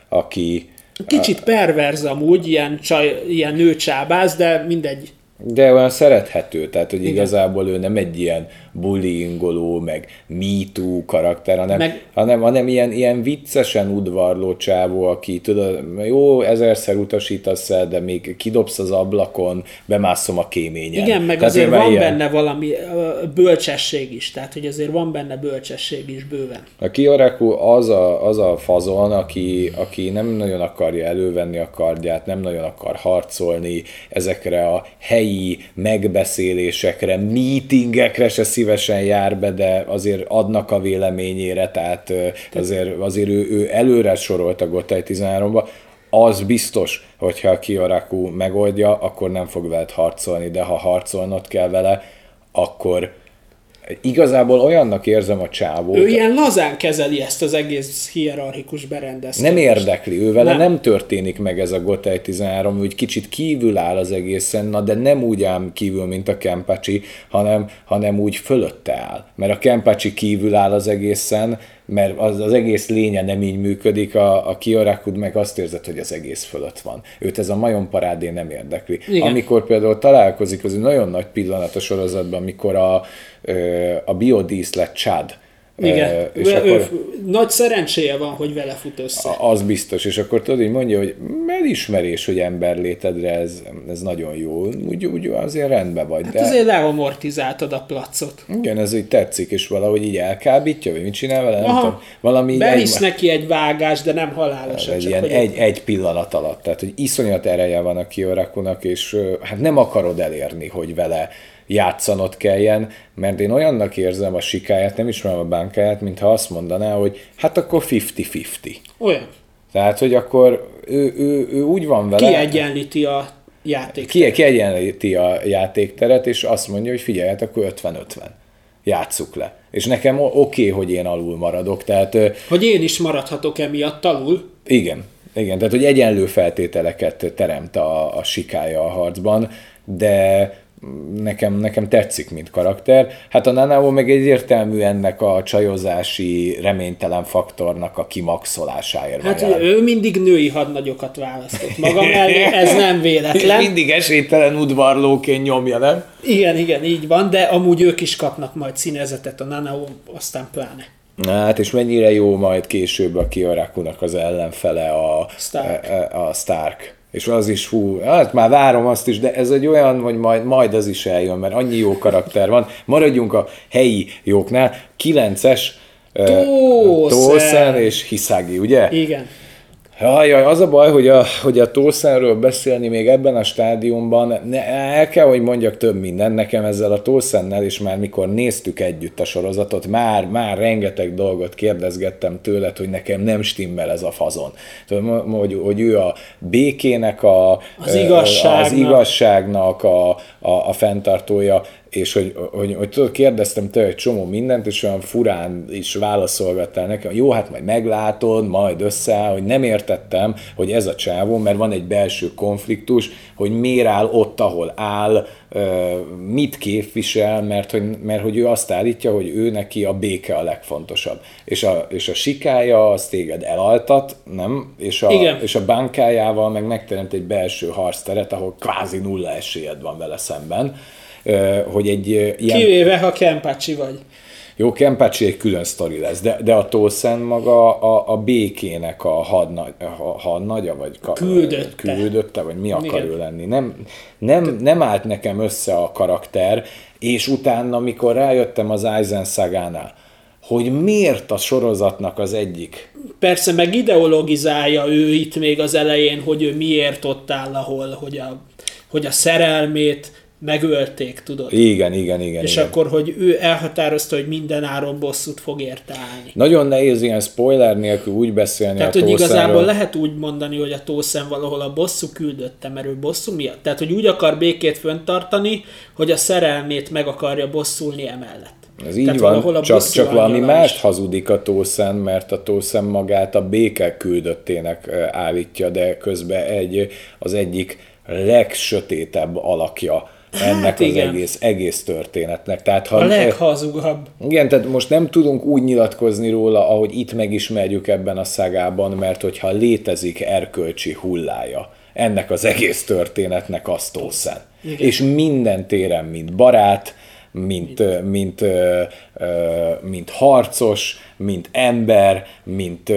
aki Kicsit perverz amúgy, ilyen, csaj, ilyen nőcsábász, de mindegy. De olyan szerethető, tehát hogy Igen. igazából ő nem egy ilyen bullyingoló, meg MeToo karakter, hanem, meg... Hanem, hanem ilyen, ilyen viccesen udvarló csávó, aki tudod, jó, ezerszer utasítasz el, de még kidobsz az ablakon, bemászom a kéményen. Igen, meg Tehát azért van ilyen. benne valami bölcsesség is, tehát hogy azért van benne bölcsesség is bőven. A Kioraku az a, az a fazon, aki, aki nem nagyon akarja elővenni a kardját, nem nagyon akar harcolni, ezekre a helyi megbeszélésekre, meetingekre se szívesen jár be, de azért adnak a véleményére, tehát azért, azért ő, ő előre sorolt a Gotei 13-ba, az biztos, hogyha a Kioraku megoldja, akkor nem fog veled harcolni, de ha harcolnod kell vele, akkor igazából olyannak érzem a csávót, Ő ilyen lazán kezeli ezt az egész hierarchikus berendezkedést. nem érdekli, ő vele nem. Nem. történik meg ez a Gotei 13, úgy kicsit kívül áll az egészen, na de nem úgy áll kívül, mint a Kempacsi, hanem, hanem úgy fölötte áll. Mert a Kempacsi kívül áll az egészen, mert az, az egész lénye nem így működik, a, a Kiorakud meg azt érzed, hogy az egész fölött van. Őt ez a majom parádé nem érdekli. Igen. Amikor például találkozik, az egy nagyon nagy pillanat a sorozatban, amikor a, a biodíszlet Chad, Igen, és ő, akkor... ő, nagy szerencséje van, hogy vele fut össze. Az biztos, és akkor tudod, hogy mondja, hogy elismerés, hogy emberlétedre ez, ez nagyon jó, úgy, úgy azért rendben vagy, Hát de azért leamortizáltad a placot. igen, ez így tetszik, és valahogy így elkábítja, vagy mit csinál vele, nem Aha. tudom, valami így Bevisz egy, neki egy vágás, de nem halálos. egy, ilyen egy, egy pillanat alatt, tehát hogy iszonyat ereje van a Kiorakunak, és hát nem akarod elérni, hogy vele játszanod kelljen, mert én olyannak érzem a sikáját, nem ismerem a bánkáját, mintha azt mondaná, hogy hát akkor 50-50. Olyan. Tehát, hogy akkor ő, ő, ő úgy van vele, Kiegyenlíti a játék. ki, kiegyenlíti a játékteret, és azt mondja, hogy figyelj, hát akkor 50-50. játsszuk le. És nekem oké, okay, hogy én alul maradok. Tehát, hogy én is maradhatok emiatt alul. Igen, igen, tehát hogy egyenlő feltételeket teremt a, a sikája a harcban, de nekem, nekem tetszik, mint karakter. Hát a Nanao meg egyértelmű ennek a csajozási reménytelen faktornak a kimaxolásáért Hát ugye, ő mindig női hadnagyokat választott maga mellé, ez nem véletlen. mindig esélytelen udvarlóként nyomja, nem? Igen, igen, így van, de amúgy ők is kapnak majd színezetet a Nanao, aztán pláne. Hát és mennyire jó majd később a Kiorakunak az ellenfele a Stark. A, a Stark és az is, hú, hát már várom azt is, de ez egy olyan, hogy majd, majd az is eljön, mert annyi jó karakter van. Maradjunk a helyi jóknál. Kilences Tószen és Hiszági, ugye? Igen. Jaj, jaj, az a baj, hogy a, hogy a Tószenről beszélni még ebben a stádiumban, ne, el kell, hogy mondjak több minden nekem ezzel a Tószennel, és már mikor néztük együtt a sorozatot, már, már rengeteg dolgot kérdezgettem tőled, hogy nekem nem stimmel ez a fazon. Tudom, hogy, hogy ő a békének, a, az igazságnak, az igazságnak a, a, a fenntartója, és hogy, hogy, hogy tudod, kérdeztem tőle egy csomó mindent, és olyan furán is válaszolgattál nekem, jó, hát majd meglátod, majd összeáll, hogy nem értettem, hogy ez a csávó, mert van egy belső konfliktus, hogy miért áll ott, ahol áll, mit képvisel, mert hogy, mert hogy ő azt állítja, hogy ő neki a béke a legfontosabb. És a, és a sikája az téged elaltat, nem? És a, Igen. és a bankájával meg megteremt egy belső harcteret, ahol kvázi nulla esélyed van vele szemben hogy egy ilyen... Kivéve, ha Kempácsi vagy. Jó, Kempácsi egy külön sztori lesz, de, de a Tolszen maga a, a békének a, hadnagy, a hadnagya, vagy ka, küldötte. küldötte, vagy mi akar ő lenni. Nem, nem, nem állt nekem össze a karakter, és utána, amikor rájöttem az Aizen szagánál, hogy miért a sorozatnak az egyik. Persze, meg ideologizálja ő itt még az elején, hogy ő miért ott áll, ahol, hogy a, hogy a szerelmét megölték, tudod? Igen, igen, igen. És igen. akkor, hogy ő elhatározta, hogy minden áron bosszút fog érte állni. Nagyon nehéz ilyen spoiler nélkül úgy beszélni Tehát, a hogy igazából lehet úgy mondani, hogy a Tószen valahol a bosszú küldötte, mert ő bosszú miatt. Tehát, hogy úgy akar békét föntartani, hogy a szerelmét meg akarja bosszulni emellett. Ez így Tehát van, csak, csak valami mást hazudik a Tószen, mert a Tószen magát a béke küldöttének állítja, de közben egy, az egyik legsötétebb alakja ennek hát az egész, egész történetnek. Tehát, ha, a leghazugabb. Igen, tehát most nem tudunk úgy nyilatkozni róla, ahogy itt megismerjük ebben a szágában, mert hogyha létezik erkölcsi hullája ennek az egész történetnek, az Tószen. És minden téren, mint barát, mint, mint, mint, harcos, mint ember, mint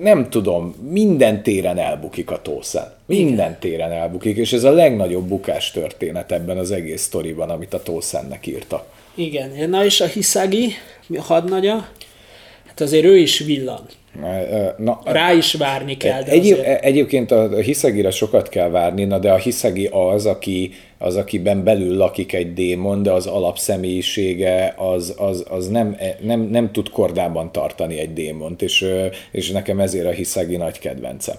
nem tudom, minden téren elbukik a Tószen. Minden téren elbukik, és ez a legnagyobb bukás történet ebben az egész sztoriban, amit a Tószennek írta. Igen, na és a Hiszagi, a hadnagya, hát azért ő is villan. Na, Rá is várni kell. De egy, azért... Egyébként a Hiszagire sokat kell várni, na de a Hiszagi az, aki, az, akiben belül lakik egy démon, de az alapszemélyisége az, az, az nem, nem, nem tud kordában tartani egy démont, és, és nekem ezért a Hiszagi nagy kedvencem.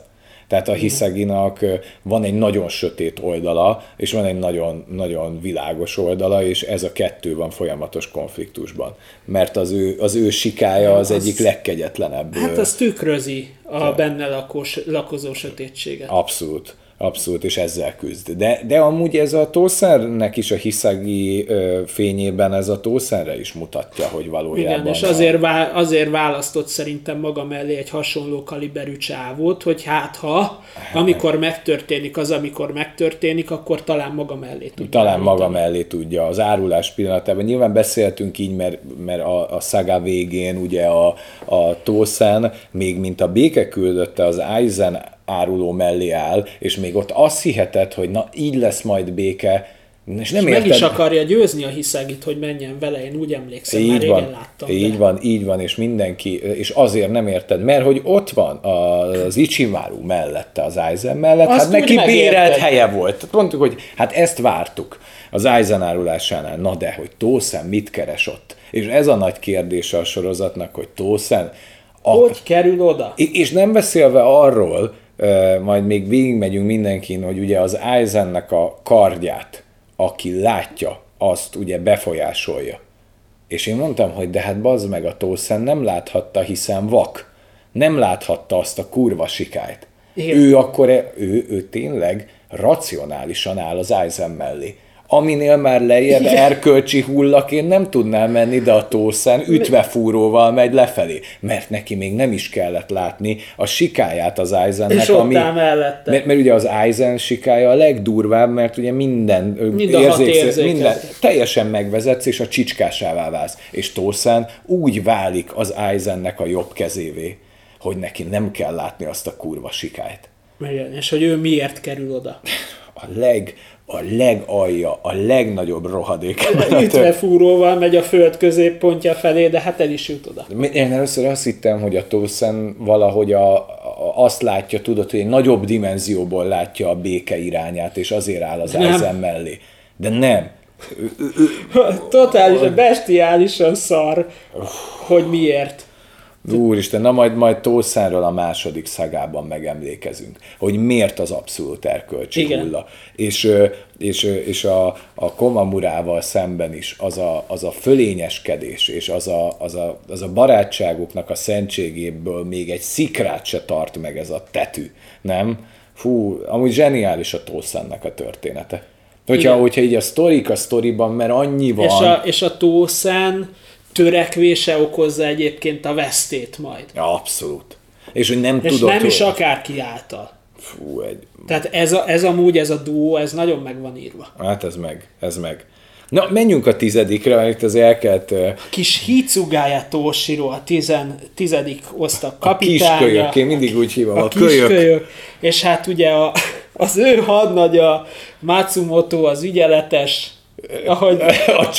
Tehát a Hiszaginak van egy nagyon sötét oldala, és van egy nagyon, nagyon világos oldala, és ez a kettő van folyamatos konfliktusban. Mert az ő, az ő sikája az, az egyik legkegyetlenebb. Hát az tükrözi a benne lakos, lakozó sötétséget. Abszolút. Abszolút, és ezzel küzd. De, de amúgy ez a tószernek is a hiszagi ö, fényében ez a tószerre is mutatja, hogy valójában... Igen, és azért, vá- azért választott szerintem maga mellé egy hasonló kaliberű csávót, hogy hát ha, amikor megtörténik az, amikor megtörténik, akkor talán maga mellé tudja. Talán állítani. maga mellé tudja. Az árulás pillanatában nyilván beszéltünk így, mert, mert a, a szaga végén ugye a, a Tószen, még mint a béke küldötte az Aizen áruló mellé áll, és még ott azt hihetett, hogy na így lesz majd béke, és nem és érted... meg is akarja győzni a hiszegit, hogy menjen vele, én úgy emlékszem, így már van, régen láttam. Így de. van, így van, és mindenki, és azért nem érted, mert hogy ott van az Ichimaru mellette, az Aizen mellett, Azt hát neki bérelt helye volt. Tehát mondtuk, hogy hát ezt vártuk az Aizen árulásánál, na de, hogy Tószen mit keres ott? És ez a nagy kérdése a sorozatnak, hogy Tószen... A... Hogy kerül oda? És nem beszélve arról, majd még végigmegyünk mindenkin, hogy ugye az Eisennek a kardját, aki látja, azt ugye befolyásolja. És én mondtam, hogy de hát bazd meg a Tószen nem láthatta, hiszen vak. Nem láthatta azt a kurva sikályt. Igen. Ő akkor, ő, ő tényleg racionálisan áll az Aizen mellé. Aminél már lejjebb Igen. erkölcsi hullak, én nem tudnám menni, de a Tószen ütvefúróval megy lefelé, mert neki még nem is kellett látni a sikáját az Aizennek, És ott ami... mellette. Mert, mert ugye az Aizen sikája a legdurvább, mert ugye minden, Mind érzéket. minden teljesen megvezetsz, és a csicskásává válsz. És Tószán úgy válik az Aizennek a jobb kezévé, hogy neki nem kell látni azt a kurva sikályt. Igen, és hogy ő miért kerül oda. A leg, a legalja, a legnagyobb rohadék. Ütvefúróval megy a föld középpontja felé, de hát el is jut oda. Én először azt hittem, hogy a Tószen valahogy a, a, azt látja, tudod, hogy egy nagyobb dimenzióból látja a béke irányát, és azért áll az Nem. Aizen mellé. De nem. Totálisan, bestiálisan szar, hogy miért. Úristen, na majd, majd Tószánról a második szagában megemlékezünk, hogy miért az abszolút erkölcsi Igen. hulla. És, és, és a, a Komamurával szemben is az a, az a fölényeskedés, és az a, az, a, az a barátságuknak a szentségéből még egy szikrát se tart meg ez a tetű, nem? Fú, amúgy zseniális a Tószánnak a története. Hogyha, Igen. hogyha így a sztorik a sztoriban, mert annyi van... És a, és a Tószán törekvése okozza egyébként a vesztét majd. Ja, abszolút. És hogy nem És tudod, nem is akárki által. Fú, egy, Tehát ez, a, ez amúgy, ez a duó, ez nagyon meg van írva. Hát ez meg, ez meg. Na, menjünk a tizedikre, mert az elkelt Kis Hitsugája Toshiro, a tizen, tizedik osztag a kapitánya. kölyök, én mindig úgy hívom, a, a a kölyök. kölyök. És hát ugye a, az ő hadnagya Matsumoto az ügyeletes, ahogy A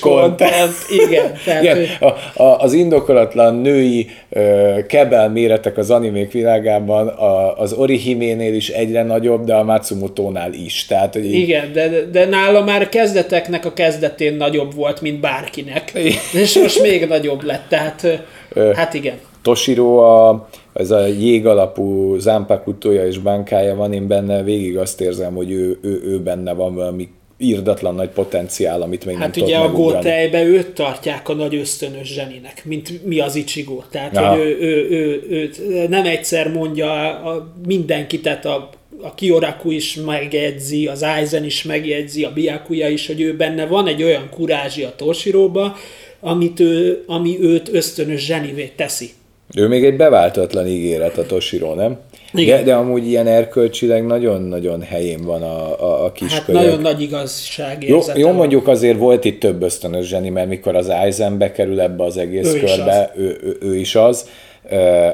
content. Igen, tehát Igen, ő, a, a, az indokolatlan női ö, kebel méretek az animék világában a, az Orihiménél is egyre nagyobb, de a Matsumoto-nál is. Tehát, hogy így, igen, de, de nála már kezdeteknek a kezdetén nagyobb volt, mint bárkinek. És most még nagyobb lett, tehát ö, hát igen. Toshiro, a, ez a jég alapú zámpakutója és bánkája van, én benne végig azt érzem, hogy ő, ő, ő benne van valami írdatlan nagy potenciál, amit még Hát nem ugye a. Goteibe őt tartják a nagy ösztönös zseninek, mint mi az Ichigo. Tehát, Ja. hogy ő, ő, ő, ő, nem egyszer mondja a mindenki, tehát a, a Kioraku is megjegyzi, az Aizen is megjegyzi, a Byakuya is, hogy ő benne van egy olyan kurázsi a Toshiroba, amit ő, ami őt ösztönös zsenivé teszi. Ő még egy beváltatlan ígéret a Toshiro, nem? Igen. De, de amúgy ilyen erkölcsileg nagyon-nagyon helyén van a, a, a kis Hát kölyök. nagyon nagy igazság Jó, jó, mondjuk azért volt itt több ösztönös zseni, mert mikor az Aizen bekerül ebbe az egész Ő is körbe, ő, ő, ő is az.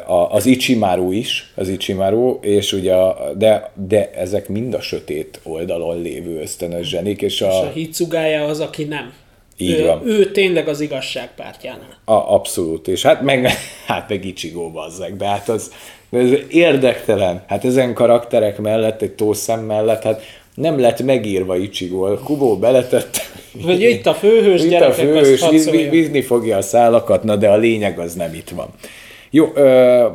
A- Az Ichimaru is, az Ichimaru, és ugye, a, de, de ezek mind a sötét oldalon lévő ösztönös zsenik, és És a a, Hitsugája az, aki nem. Így ő, van. ő tényleg az igazság pártjánál. a, abszolút, és hát meg, hát meg Ichigo bazzeg, de hát az, ez érdektelen. Hát ezen karakterek mellett, egy tószem mellett, hát nem lett megírva Ichigo. Kubo beletett. Vagy itt a főhős Itt a gyerekek, főhős, azt hadd víz, víz, szóljon. vízni fogja a szálakat, na de a lényeg az nem itt van. Jó,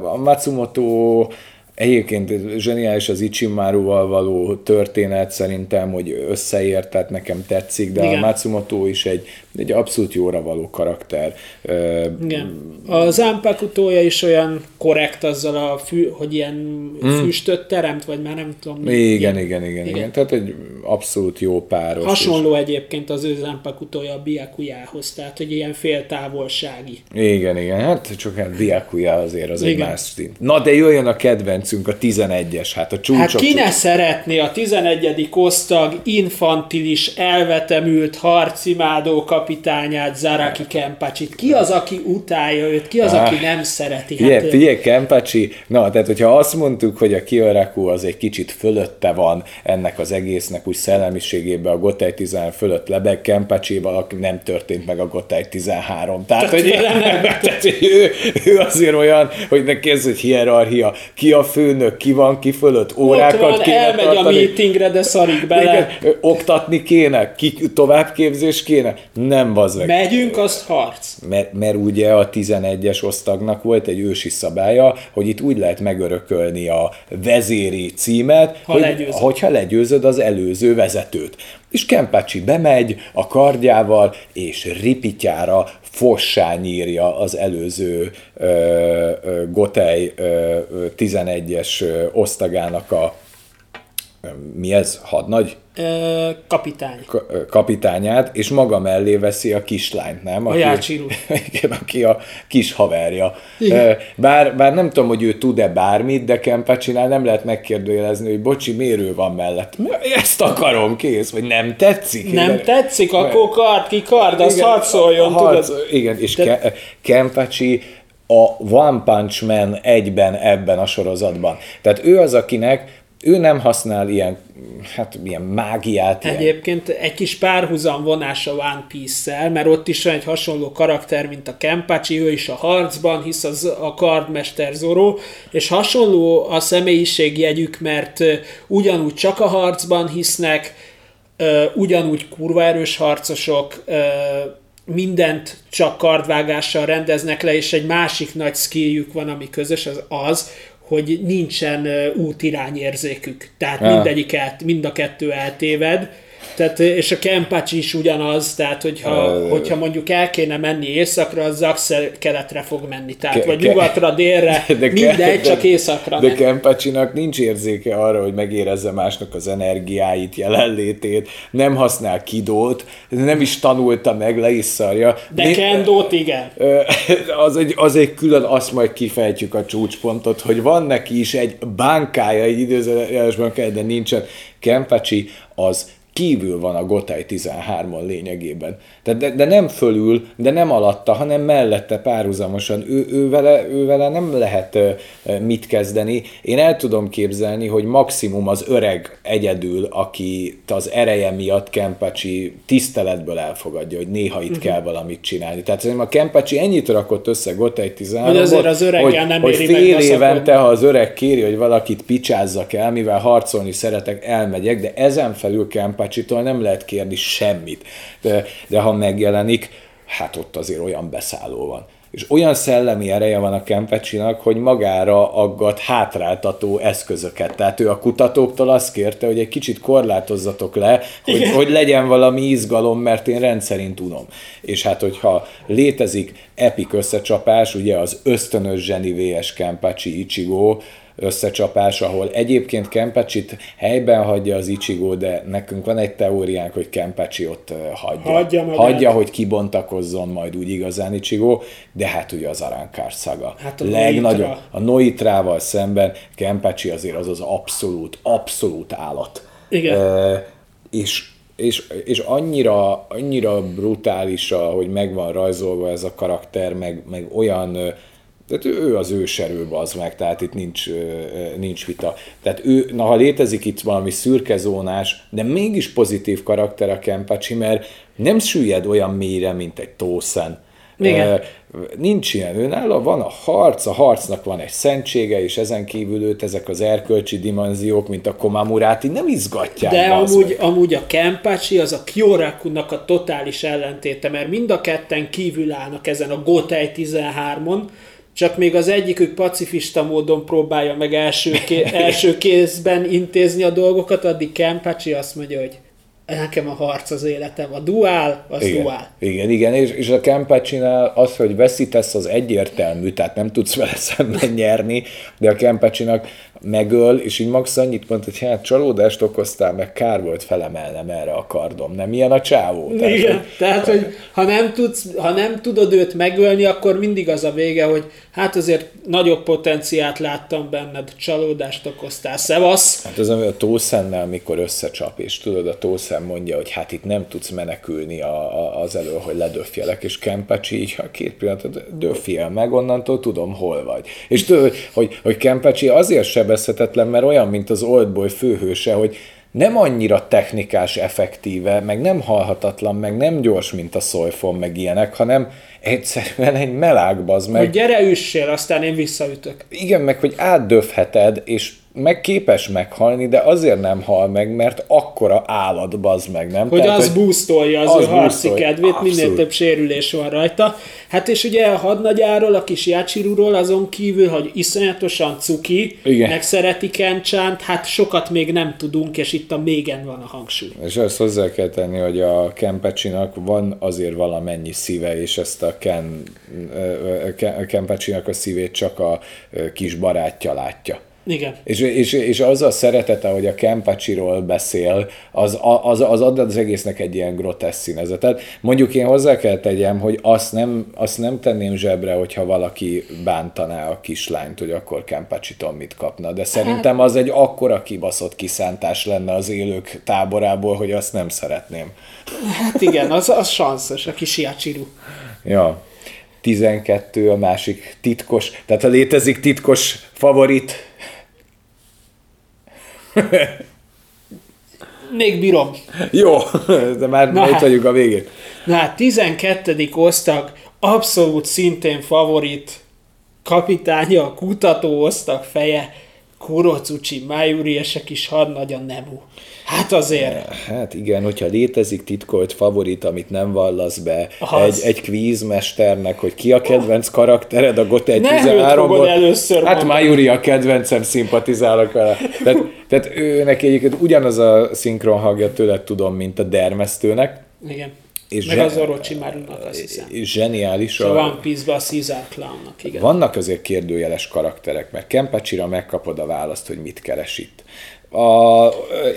a Matsumoto egyébként zseniális az Ichimaruval való történet, szerintem, hogy összeért, tehát nekem tetszik, de Igen. a Matsumoto is egy, egy abszolút jóra való karakter. Igen. A Zanpakutója is olyan korrekt azzal a fű, hogy ilyen füstöt teremt, vagy már nem tudom. Igen, igen, igen, igen, igen. Tehát egy abszolút jó páros. Hasonló egyébként az ő Zanpakutója a Byakujához, tehát hogy ilyen féltávolsági. Igen, igen, hát csak hát Diakuya azért az egy Igen. más szint. Na de jöjjön a kedvencünk, a 11-es, hát a csúcsok. Hát ki ne szeretné a 11. osztag infantilis, elvetemült, harcimádó kapitányát, Zaraki Kempacsit? Ki az, aki utálja őt? Ki az, aki nem szereti? Figyelj, Hát, figyelj, Kempacsi, na, tehát hogyha azt mondtuk, hogy a Kioraku az egy kicsit fölötte van ennek az egésznek úgy szellemiségében, a Gotei 13 fölött lebeg, Kempacsival, aki nem történt meg a Gotei 13. Tehát, hogy, tehát, hogy ő, ő, azért olyan, hogy neki ez egy hierarchia, ki a főnök, ki van ki fölött, ott órákat van, kéne elmegy a tartani. meetingre, de szarik bele. Igen, oktatni kéne, ki, továbbképzés kéne. Nem, bazd meg. Megyünk, az harc. Mert, mert ugye a 11-es osztagnak volt egy ősi szabálya, hogy itt úgy lehet megörökölni a vezéri címet, Ha hogy, legyőzöd. hogyha legyőzöd az előző vezetőt. És Kempácsi bemegy a kardjával, és ripityára fossá nyírja az előző ö, ö, Gotej ö, ö, 11-es ö, osztagának a mi ez? Hadnagy? Ö, kapitány. Ka- kapitányát, és maga mellé veszi a kislányt, nem? A Jácsiru. Igen, aki a kis haverja. Igen. Bár, bár nem tudom, hogy ő tud-e bármit, de Kempacsinál nem lehet megkérdőjelezni, hogy bocsi, miért ő van mellett. Ezt akarom, kész, vagy nem tetszik. Nem Igen. tetszik, akkor kard ki kard, az Igen, harc- tudod? Igen, és De- Ke- Kempacsi a One Punch Man egyben ebben a sorozatban. Tehát ő az, akinek ő nem használ ilyen, hát ilyen mágiát, ilyen Egyébként egy kis párhuzam vonás a One Piece-szel, mert ott is van egy hasonló karakter, mint a Kenpachi, ő is a harcban, hisz az a kardmester Zoro, és hasonló a személyiségjegyük, mert ugyanúgy csak a harcban hisznek, ugyanúgy kurva erős harcosok, mindent csak kardvágással rendeznek le, és egy másik nagy skilljük van, ami közös, az az, hogy nincsen útirányérzékük. Tehát mindegyik el, mind a kettő eltéved. Tehát, és a Kempács is ugyanaz, tehát hogyha, Ö. hogyha mondjuk el kéne menni északra, az Zax keletre fog menni. Tehát, Ke- vagy ke- nyugatra, délre, De mindegy, de- csak északra De megy. Kempacsinak nincs érzéke arra, hogy megérezze másnak az energiáit, jelenlétét, nem használ kidót, nem is tanulta meg, le is szarja. De Né- Kendót igen. Az egy, az egy külön, azt majd kifejtjük a csúcspontot, hogy van neki is egy bánkája, egy időzőjeles bánkája, de nincsen. Kempacsi az kívül van a Gotai 13-on lényegében. Tehát de, de nem fölül, de nem alatta, hanem mellette párhuzamosan. Ő, ő, vele, ő vele nem lehet mit kezdeni. Én el tudom képzelni, hogy maximum az öreg egyedül, aki az ereje miatt Kempacsi tiszteletből elfogadja, hogy néha itt uh-huh. kell valamit csinálni. Tehát szerintem a Kempacsi ennyit rakott össze Gotai 13 Hogy azért az öreggel nem hogy fél évente, ha az öreg kéri, hogy valakit picsázzak el, mivel harcolni szeretek, elmegyek, de ezen felül Kempacsitól nem lehet kérni semmit. De, de ha megjelenik, hát ott azért olyan beszálló van. És olyan szellemi ereje van a Kempecsinak, hogy magára aggat hátráltató eszközöket. Tehát ő a kutatóktól azt kérte, hogy egy kicsit korlátozzatok le, hogy, hogy legyen valami izgalom, mert én rendszerint tudom. És hát, hogyha létezik epik összecsapás, ugye az ösztönös zseni VS Kempacsi Ichigo, összecsapás, ahol egyébként Kempacsit helyben hagyja az Ichigo, de nekünk van egy teóriánk, hogy Kempacsi ott hagyja. Hagyja magát. hagyja, hogy kibontakozzon majd úgy igazán Ichigo, de hát ugye az Arankár szaga. Hát a Legnagyobb. Noitra. A Noitrával szemben Kempacsi azért az az abszolút, abszolút állat. Igen. Ö, és és, és annyira, annyira brutális, hogy meg van rajzolva ez a karakter, meg, meg olyan, tehát ő az őserő az meg, tehát itt nincs, nincs vita. Tehát ő, na ha létezik itt valami szürke zónás, de mégis pozitív karakter a Kempacsi, mert nem süllyed olyan mélyre, mint egy Tószen. Igen. Nincs ilyen, ő nála van a harc, a harcnak van egy szentsége, és ezen kívül őt ezek az erkölcsi dimenziók, mint a Komamuráti nem izgatják. De amúgy, meg. amúgy a Kenpachi az a Kyorakunak a totális ellentéte, mert mind a ketten kívül állnak ezen a Gotei 13-on, csak még az egyikük pacifista módon próbálja meg első, ké- első kézben intézni a dolgokat, addig Kenpachi azt mondja, hogy nekem a harc az életem, a duál, az Igen, duál. igen, igen, és, és a Kempacsinál az, hogy veszítesz, az egyértelmű, tehát nem tudsz vele szemben nyerni, de a Kempacsinak megöl, és így max annyit mond, hogy hát csalódást okoztál, meg kár volt felemelnem erre a kardom. Nem ilyen a csávó. Tehát, Igen, hogy- tehát, hogy ha nem, tudsz, ha nem tudod őt megölni, akkor mindig az a vége, hogy hát azért nagyobb potenciát láttam benned, csalódást okoztál. Szevasz! Hát az, ami a Tószennel, mikor összecsap, és tudod, a Tószen mondja, hogy hát itt nem tudsz menekülni a, a, az elől, hogy ledöfjelek, és Kempacsi így, ha két pillanatot döfjel meg, onnantól tudom, hol vagy. És tudod, hogy, hogy Kempacsi azért sebezhetetlen, mert olyan, mint az Oldboy főhőse, hogy nem annyira technikás effektíve, meg nem halhatatlan, meg nem gyors, mint a Soifon, meg ilyenek, hanem egyszerűen egy melág, bazd meg. Hogy gyere üssél, aztán én visszaütök. Igen, meg hogy átdöfheted, és meg képes meghalni, de azért nem hal meg, mert akkora állat bazd meg, nem? Hogy Tehát, az boostolja az, az ő harci boostolja. kedvét, minél Abszolút. több sérülés van rajta. Hát és ugye a hadnagyáról, a kis Jácsiruról azon kívül, hogy iszonyatosan cuki, Igen. meg szereti Kencsánt, hát sokat még nem tudunk, és itt a mégen van a hangsúly. És azt hozzá kell tenni, hogy a Kempecsinak van azért valamennyi szíve, és ezt a Ken, Kempecsinak a szívét csak a kis barátja látja. Igen. És, és, és az a szeretete, hogy a Kempacsiról beszél, az, az, az ad az egésznek egy ilyen grotesz színezetet. Mondjuk én hozzá kell tegyem, hogy azt nem, azt nem tenném zsebre, hogyha valaki bántaná a kislányt, hogy akkor Kempacsitól mit kapna. De szerintem az egy akkora kibaszott kiszántás lenne az élők táborából, hogy azt nem szeretném. Hát igen, az, az sanszos, a kis Jácsiru. Ja. 12 a másik titkos, tehát ha létezik titkos favorit, Még bírom. jó, de már Na itt hát. vagyunk a végén. Na hát 12. osztag, abszolút szintén favorit, kapitánya, a kutató osztag feje, Kurocucsi Májuri és a kis hadnagy a Nemu. Hát azért, Hát igen, hogyha létezik titkolt favorit, amit nem vallasz be Az. egy, egy kvízmesternek, hogy ki a kedvenc karaktered a Nem őt 13 fogod először Hát. Májuri a kedvencem, szimpatizálok vele. Tehát, tehát ő neki egyébként ugyanaz a szinkron hangja tőled tudom, mint a dermesztőnek. igen. És Meg zse- az Orochimarunak azt hiszem. Zseniális. És a One Piece-ben a Caesar Clownnak, igen. Vannak azért kérdőjeles karakterek, mert Kenpacsira megkapod a választ, hogy mit keres itt. A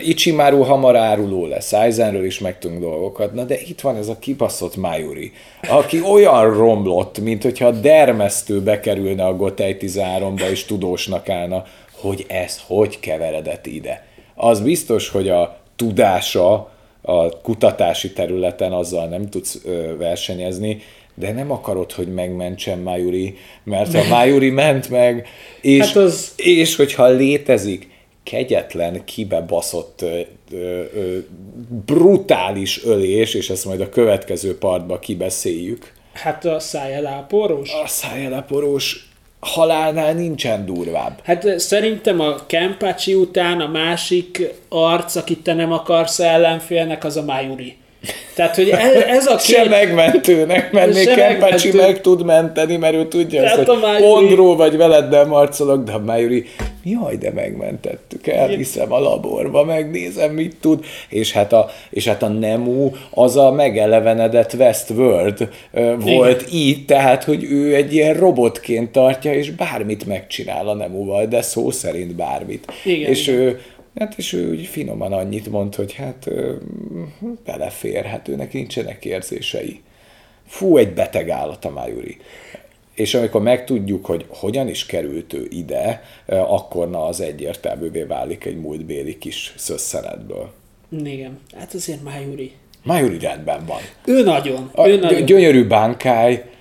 Ichimaru hamar áruló lesz, Aizenről is megtudunk dolgokat, na de itt van ez a kibaszott Mayuri, aki olyan romlott, mint hogyha dermesztő bekerülne a Gotei 13-ba és tudósnak állna, hogy ez hogy keveredett ide. Az biztos, hogy a tudása a kutatási területen azzal nem tudsz versenyezni, de nem akarod, hogy megmentsen Mayuri, mert a Mayuri ment meg, és, Hát az- és hogyha létezik kegyetlen, kibebaszott, ö, ö, brutális ölés, és ezt majd a következő partba kibeszéljük, Hát a szájeláporos. a szájeleporós halálnál nincsen durvább. Hát szerintem a Kempácsi után a másik arc, akit te nem akarsz ellenfélnek, az a Májuri. Tehát, hogy ez, ez a Se két... megmentőnek mennék, Se Kempácsi megmentő. meg tud menteni, mert ő tudja Tehát azt, hogy Májuri- Pondról vagy veled nem marcolok, de a Májuri, jaj, de megmentettük, elviszem a laborba, megnézem, mit tud, és hát a, és hát a Nemu az a megelevenedett Westworld volt így, tehát, hogy ő egy ilyen robotként tartja, és bármit megcsinál a Nemuval, de szó szerint bármit. Igen, és igen. ő Hát és ő úgy finoman annyit mond, hogy hát belefér, hát őnek nincsenek érzései. Fú, egy beteg állat a Májuri. És amikor megtudjuk, hogy hogyan is került ő ide, akkor na az egyértelművé válik egy múltbéli kis szösszenetből. Igen, hát azért Májuri. Májuri rendben van. Ő nagyon, A, ő gy- nagyon. gyönyörű bánkály, ö,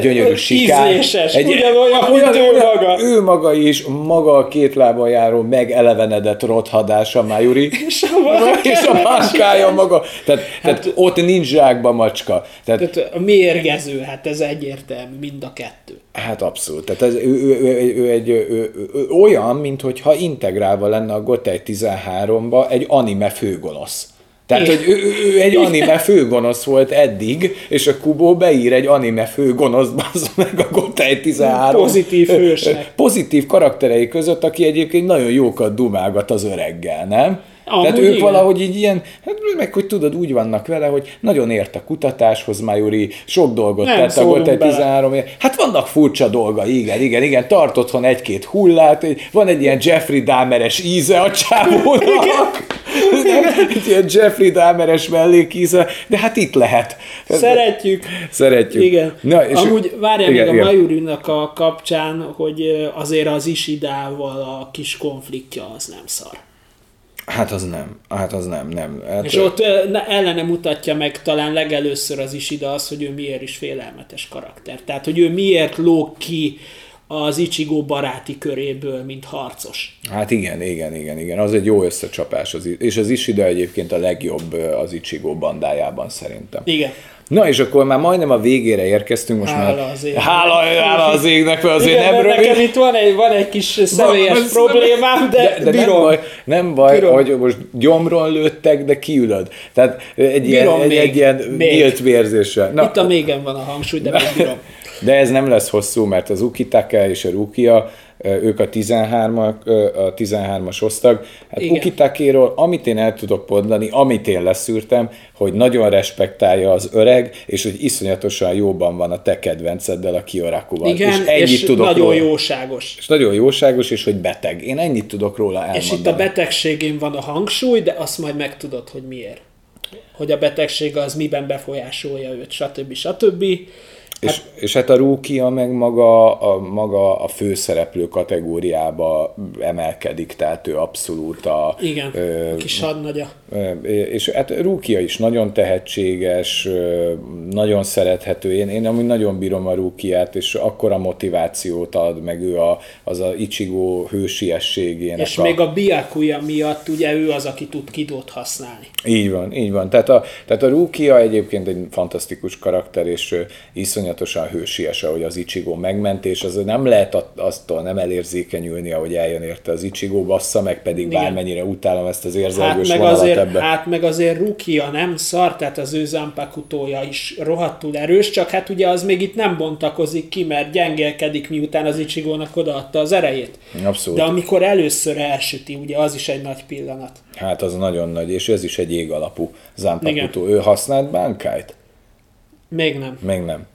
gyönyörű Ö, sikár. ízléses, ugyanolyan, mint ő maga. Ő maga is, maga a két lábon járó, megelevenedett rothadása Májuri. És a és a máskája maga. Tehát, hát, tehát ott nincs zsákba macska. Tehát, Tehát a mérgező, hát ez egyértelmű, mind a kettő. hát abszolút. Tehát ez, ő, ő, ő, ő, egy, ő, ő, olyan, mintha integrálva lenne a Gotei 13-ba egy anime főgonosz. Tehát, hogy ő, ő, ő egy anime főgonosz volt eddig, és a Kubo beír egy anime főgonosz, az meg a Gotei 13. Pozitív hősnek. Pozitív karakterei között, aki egyébként nagyon jókat dumálgat az öreggel, nem? Amúgy Tehát ők igen. valahogy így ilyen, hát meg hogy tudod, úgy vannak vele, hogy nagyon ért a kutatáshoz, Majuri, sok dolgot Nem tett Gotei bele. 13 év. Hát vannak furcsa dolga, igen, igen, igen, tart otthon egy-két hullát, egy- van egy ilyen Jeffrey Dahmeres íze a csávónak. Egy ilyen Jeffrey Dahmeres mellékíze, de hát itt lehet. Szeretjük. Szeretjük. Igen. Na, és Amúgy várjál igen, még a igen. Mayurinak a kapcsán, hogy azért az Isidával a kis konfliktja az nem szar. Hát az nem, hát az nem, nem. Hát, És ott ne- ellene mutatja meg talán legelőször az Isida az, hogy ő miért is félelmetes karakter. Tehát, hogy ő miért lóg ki az Ichigo baráti köréből, mint harcos. Hát igen, igen, igen, igen. Az egy jó összecsapás. Az, és az Ishida egyébként a legjobb az Ichigo bandájában szerintem. Igen. Na és akkor már majdnem a végére érkeztünk, most Hála már az égnek. hála, hála az égnek, mert azért Igen, nem rövid. nekem itt van egy, van egy kis személyes Van- problémám, de, de, de nem baj, nem baj Bírom. hogy most gyomron lőttek, de kiülöd. Tehát egy ilyen, Bírom egy, még, egy ilyen még. nyílt vérzéssel. Na, Itt a mégen van a hangsúly, de még bírom. De ez nem lesz hosszú, mert az Ukitake és a Rukia, ők a 13 a 13-as osztag. Hát Igen. Ukitakéról, amit én el tudok mondani, amit én leszűrtem, hogy nagyon respektálja az öreg, és hogy iszonyatosan jóban van a te kedvenceddel, a Kiorakuval. Igen, és ennyit és tudok nagyon róla. jóságos. És nagyon jóságos, és hogy beteg. Én ennyit tudok róla elmondani. És itt a betegségén van a hangsúly, de azt majd megtudod, hogy miért. Hogy a betegség az miben befolyásolja őt, stb. stb. És, és hát a Rúkia meg maga a, maga a főszereplő kategóriába emelkedik, tehát ő abszolút a... Igen, ö, kis hadnagya. és hát Rúkia is nagyon tehetséges, nagyon szerethető. Én, én amúgy nagyon bírom a Rúkiát, és akkora motivációt ad, meg ő a, az a Ichigo hősiességének És a... még a Biakuya miatt ugye ő az, aki tud kidót használni. Így van, így van. Tehát a, tehát a Rukia egyébként egy fantasztikus karakter, és ö, iszonyatosan hősies, ahogy az Ichigo megment, és az nem lehet attól nem elérzékenyülni, ahogy eljön érte az Ichigo, bassza meg, pedig Igen. bármennyire utálom ezt az Hát érzelgős meg, vonalat azért, ebbe. hát meg azért Rukia nem szar, tehát az ő Zanpakutója is rohadtul erős, csak hát ugye az még itt nem bontakozik ki, mert gyengélkedik, miután az Ichigónak odaadta az erejét. Abszolút. De amikor először elsüti, ugye az is egy nagy pillanat. Hát az nagyon nagy, és ez is egy ég alapú Zanpakuto. Ő használt bánkájt? Még nem. Még nem.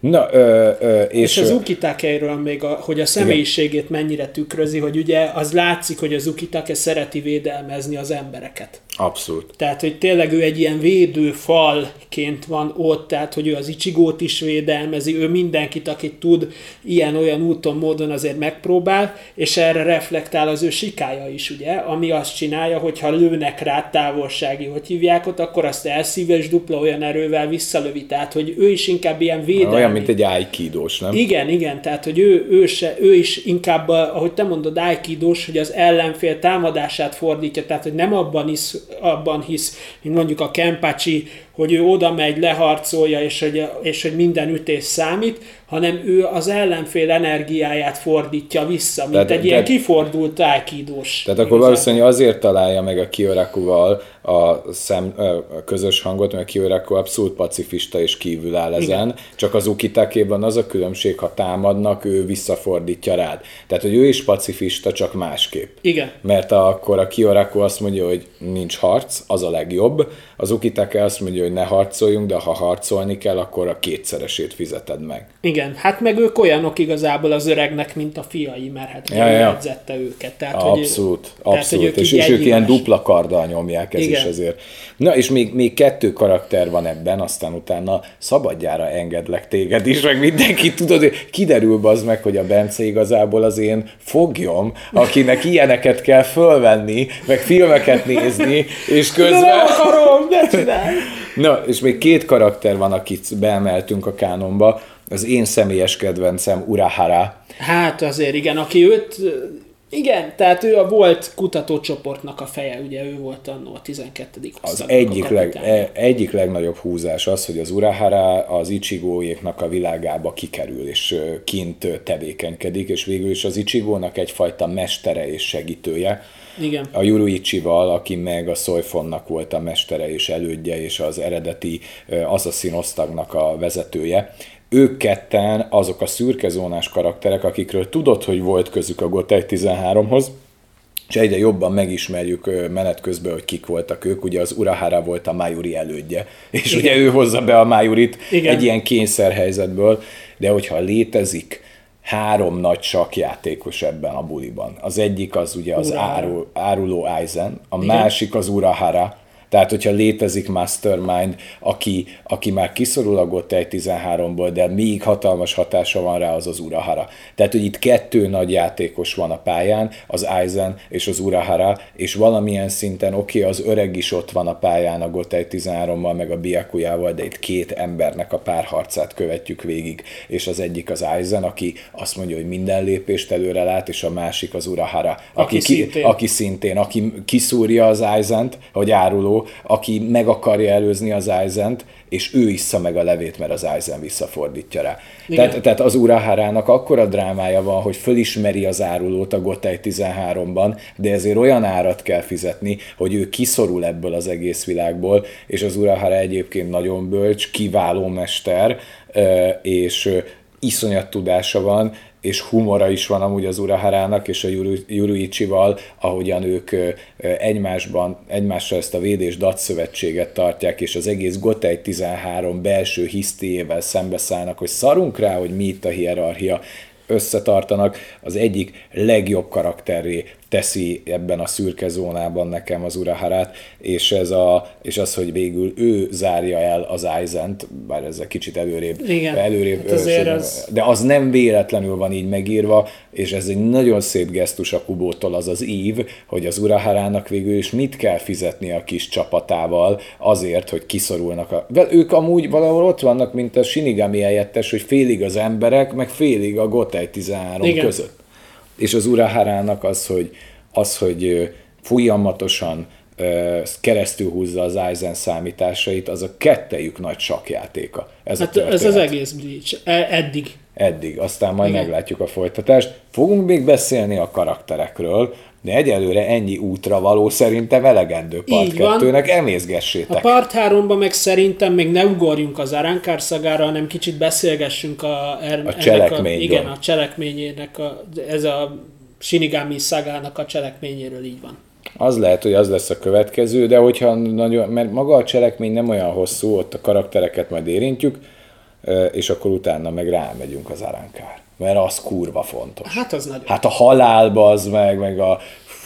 Na, ö, ö, és, És az Ukitakeiről még, a, hogy a személyiségét mennyire tükrözi, hogy ugye az látszik, hogy az Ukitake szereti védelmezni az embereket. Abszolút. Tehát, hogy tényleg ő egy ilyen védő falként van ott, tehát, hogy ő az Ichigót is védelmezi, ő mindenkit, akit tud, ilyen-olyan úton, módon azért megpróbál, és erre reflektál az ő sikája is, ugye, ami azt csinálja, hogy ha lőnek rá távolsági, hogy hívják ott, akkor azt elszíves dupla olyan erővel visszalövi, tehát, hogy ő is inkább ilyen védelmi. Olyan, mint egy aikidós, nem? Igen, igen, tehát hogy ő, ő, se, ő is inkább, ahogy te mondod, aikidós, hogy az ellenfél támadását fordítja, tehát hogy nem abban hisz, abban hisz mint mondjuk a Kempachi, hogy ő oda megy, leharcolja, és hogy, és hogy minden ütés számít, hanem ő az ellenfél energiáját fordítja vissza, mint Tehát- egy ilyen tehát- kifordult aikidós. Tehát akkor valószínűleg azért találja meg a Kiorakuval a, szem, a közös hangot, mert a Kioraku abszolút pacifista és kívül áll ezen, csak az Ukitakéban az a különbség, ha támadnak, ő visszafordítja rád. Tehát, hogy ő is pacifista, csak másképp. Igen. Mert akkor a Kioraku azt mondja, hogy nincs harc, az a legjobb. Az Ukitake azt mondja, hogy ne harcoljunk, de ha harcolni kell, akkor a kétszeresét fizeted meg. Igen, hát meg ők olyanok igazából az öregnek, mint a fiai, mert hát Ja, ja, edzette őket. Tehát, hogy- Abszolút, tehát, abszolút. hogy ők és, és ők ilyen dupla karddal nyomják, ez Igen. is azért. Na, és még, még kettő karakter van ebben, aztán utána szabadjára engedlek téged is, meg mindenki tudod, hogy kiderül az meg, hogy a Bence igazából az én foglyom, akinek ilyeneket kell fölvenni, meg filmeket nézni, és De nem közben... ne csinálj! Na, és még két karakter van, akit beemeltünk a kánonba. Az én személyes kedvencem Urahara, Hát azért igen, aki őt, igen, tehát ő a volt kutatócsoportnak a feje, ugye ő volt annó a 12. Az egyik, leg, e- egyik legnagyobb húzás az, hogy az Urahara az Ichigóéknak a világába kikerül, és kint tevékenykedik, és végül is az Ichigónak egyfajta mestere és segítője. Igen. A Yuruichival, aki meg a Soifonnak volt a mestere és elődje, és az eredeti Assassin osztagnak a vezetője. Ők ketten azok a szürkezónás karakterek, akikről tudod, hogy volt közük a Gotei 13-hoz, és egyre jobban megismerjük menet közben, hogy kik voltak ők. Ugye az Urahara volt a Mayuri elődje, és Igen. ugye ő hozza be a Mayurit Igen. egy ilyen kényszerhelyzetből, de hogyha létezik három nagy sakjátékos ebben a buliban. Az egyik az ugye az Urahara. áru, áruló Aizen, a Igen. másik az Urahara, tehát, hogyha létezik Mastermind, aki, aki már kiszorul a Gotei 13-ból, de még hatalmas hatása van rá, az az Urahara. Tehát, hogy itt kettő nagy játékos van a pályán, az Aizen és az Urahara, és valamilyen szinten oké, okay, az öreg is ott van a pályán a Gotei 13-mal, meg a Biakujával, de itt két embernek a párharcát követjük végig, és az egyik az Aizen, aki azt mondja, hogy minden lépést előre lát, és a másik az Urahara, aki, Aki ki, szintén. aki szintén, aki kiszúrja az Aizent, hogy áruló, aki meg akarja előzni az Eisent, és ő issza meg a levét, mert az Eisen visszafordítja rá. Tehát, tehát az Urahárának akkora drámája van, hogy fölismeri az árulót a Gotei 13-ban, de ezért olyan árat kell fizetni, hogy ő kiszorul ebből az egész világból, és az Urahara egyébként nagyon bölcs, kiváló mester, és iszonyat tudása van, és humora is van amúgy az Uraharának és a Yuruichival, ahogyan ők egymásban, egymással ezt a védés datszövetséget tartják, és az egész Gotei 13 belső hisztiével szembeszállnak, hogy szarunk rá, hogy mi itt a hierarchia, összetartanak, az egyik legjobb karakterré teszi ebben a szürke zónában nekem az Uraharát, és, ez a, és az, hogy végül ő zárja el az Eizent, bár ez egy kicsit előrébb, Igen, előrébb hát azért az... de az nem véletlenül van így megírva, és ez egy nagyon szép gesztus a Kubótól az az ív, hogy az Uraharának végül is mit kell fizetni a kis csapatával azért, hogy kiszorulnak. A... De ők amúgy valahol ott vannak, mint a Shinigami helyettes, hogy félig az emberek, meg félig a Gotei 13 Igen. között és az Uraharának az, hogy, az, hogy folyamatosan keresztül húzza az Aizen számításait, az a kettejük nagy sakjátéka. Ez, hát a ez az egész Bleach. E, eddig. Eddig. Aztán majd Igen. meglátjuk a folytatást. Fogunk még beszélni a karakterekről, de egyelőre ennyi útra való szerintem elegendő part Így 2-nek, emészgessétek. A part 3 meg szerintem még ne ugorjunk az Aránkár szagára, hanem kicsit beszélgessünk a, er, a cselekményről. A, igen, a cselekményének, a, ez a Shinigami szagának a cselekményéről így van. Az lehet, hogy az lesz a következő, de hogyha nagyon, mert maga a cselekmény nem olyan hosszú, ott a karaktereket majd érintjük, és akkor utána meg rámegyünk az Aránkár mert az kurva fontos. Hát az nagyon. Hát a halálba az meg, meg a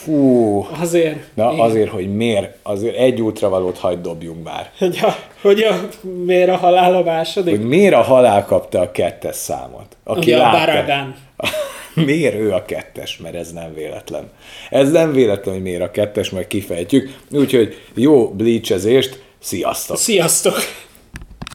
fú. Azért. Na igen. azért, hogy miért, azért egy útravalót hagyd dobjunk már. Hogy a, hogy a, miért a halál a második? Hogy miért a halál kapta a kettes számot? Aki Ugye a Baragán. miért ő a kettes, mert ez nem véletlen. Ez nem véletlen, hogy miért a kettes, majd kifejtjük. Úgyhogy jó bleachezést, sziasztok! Sziasztok!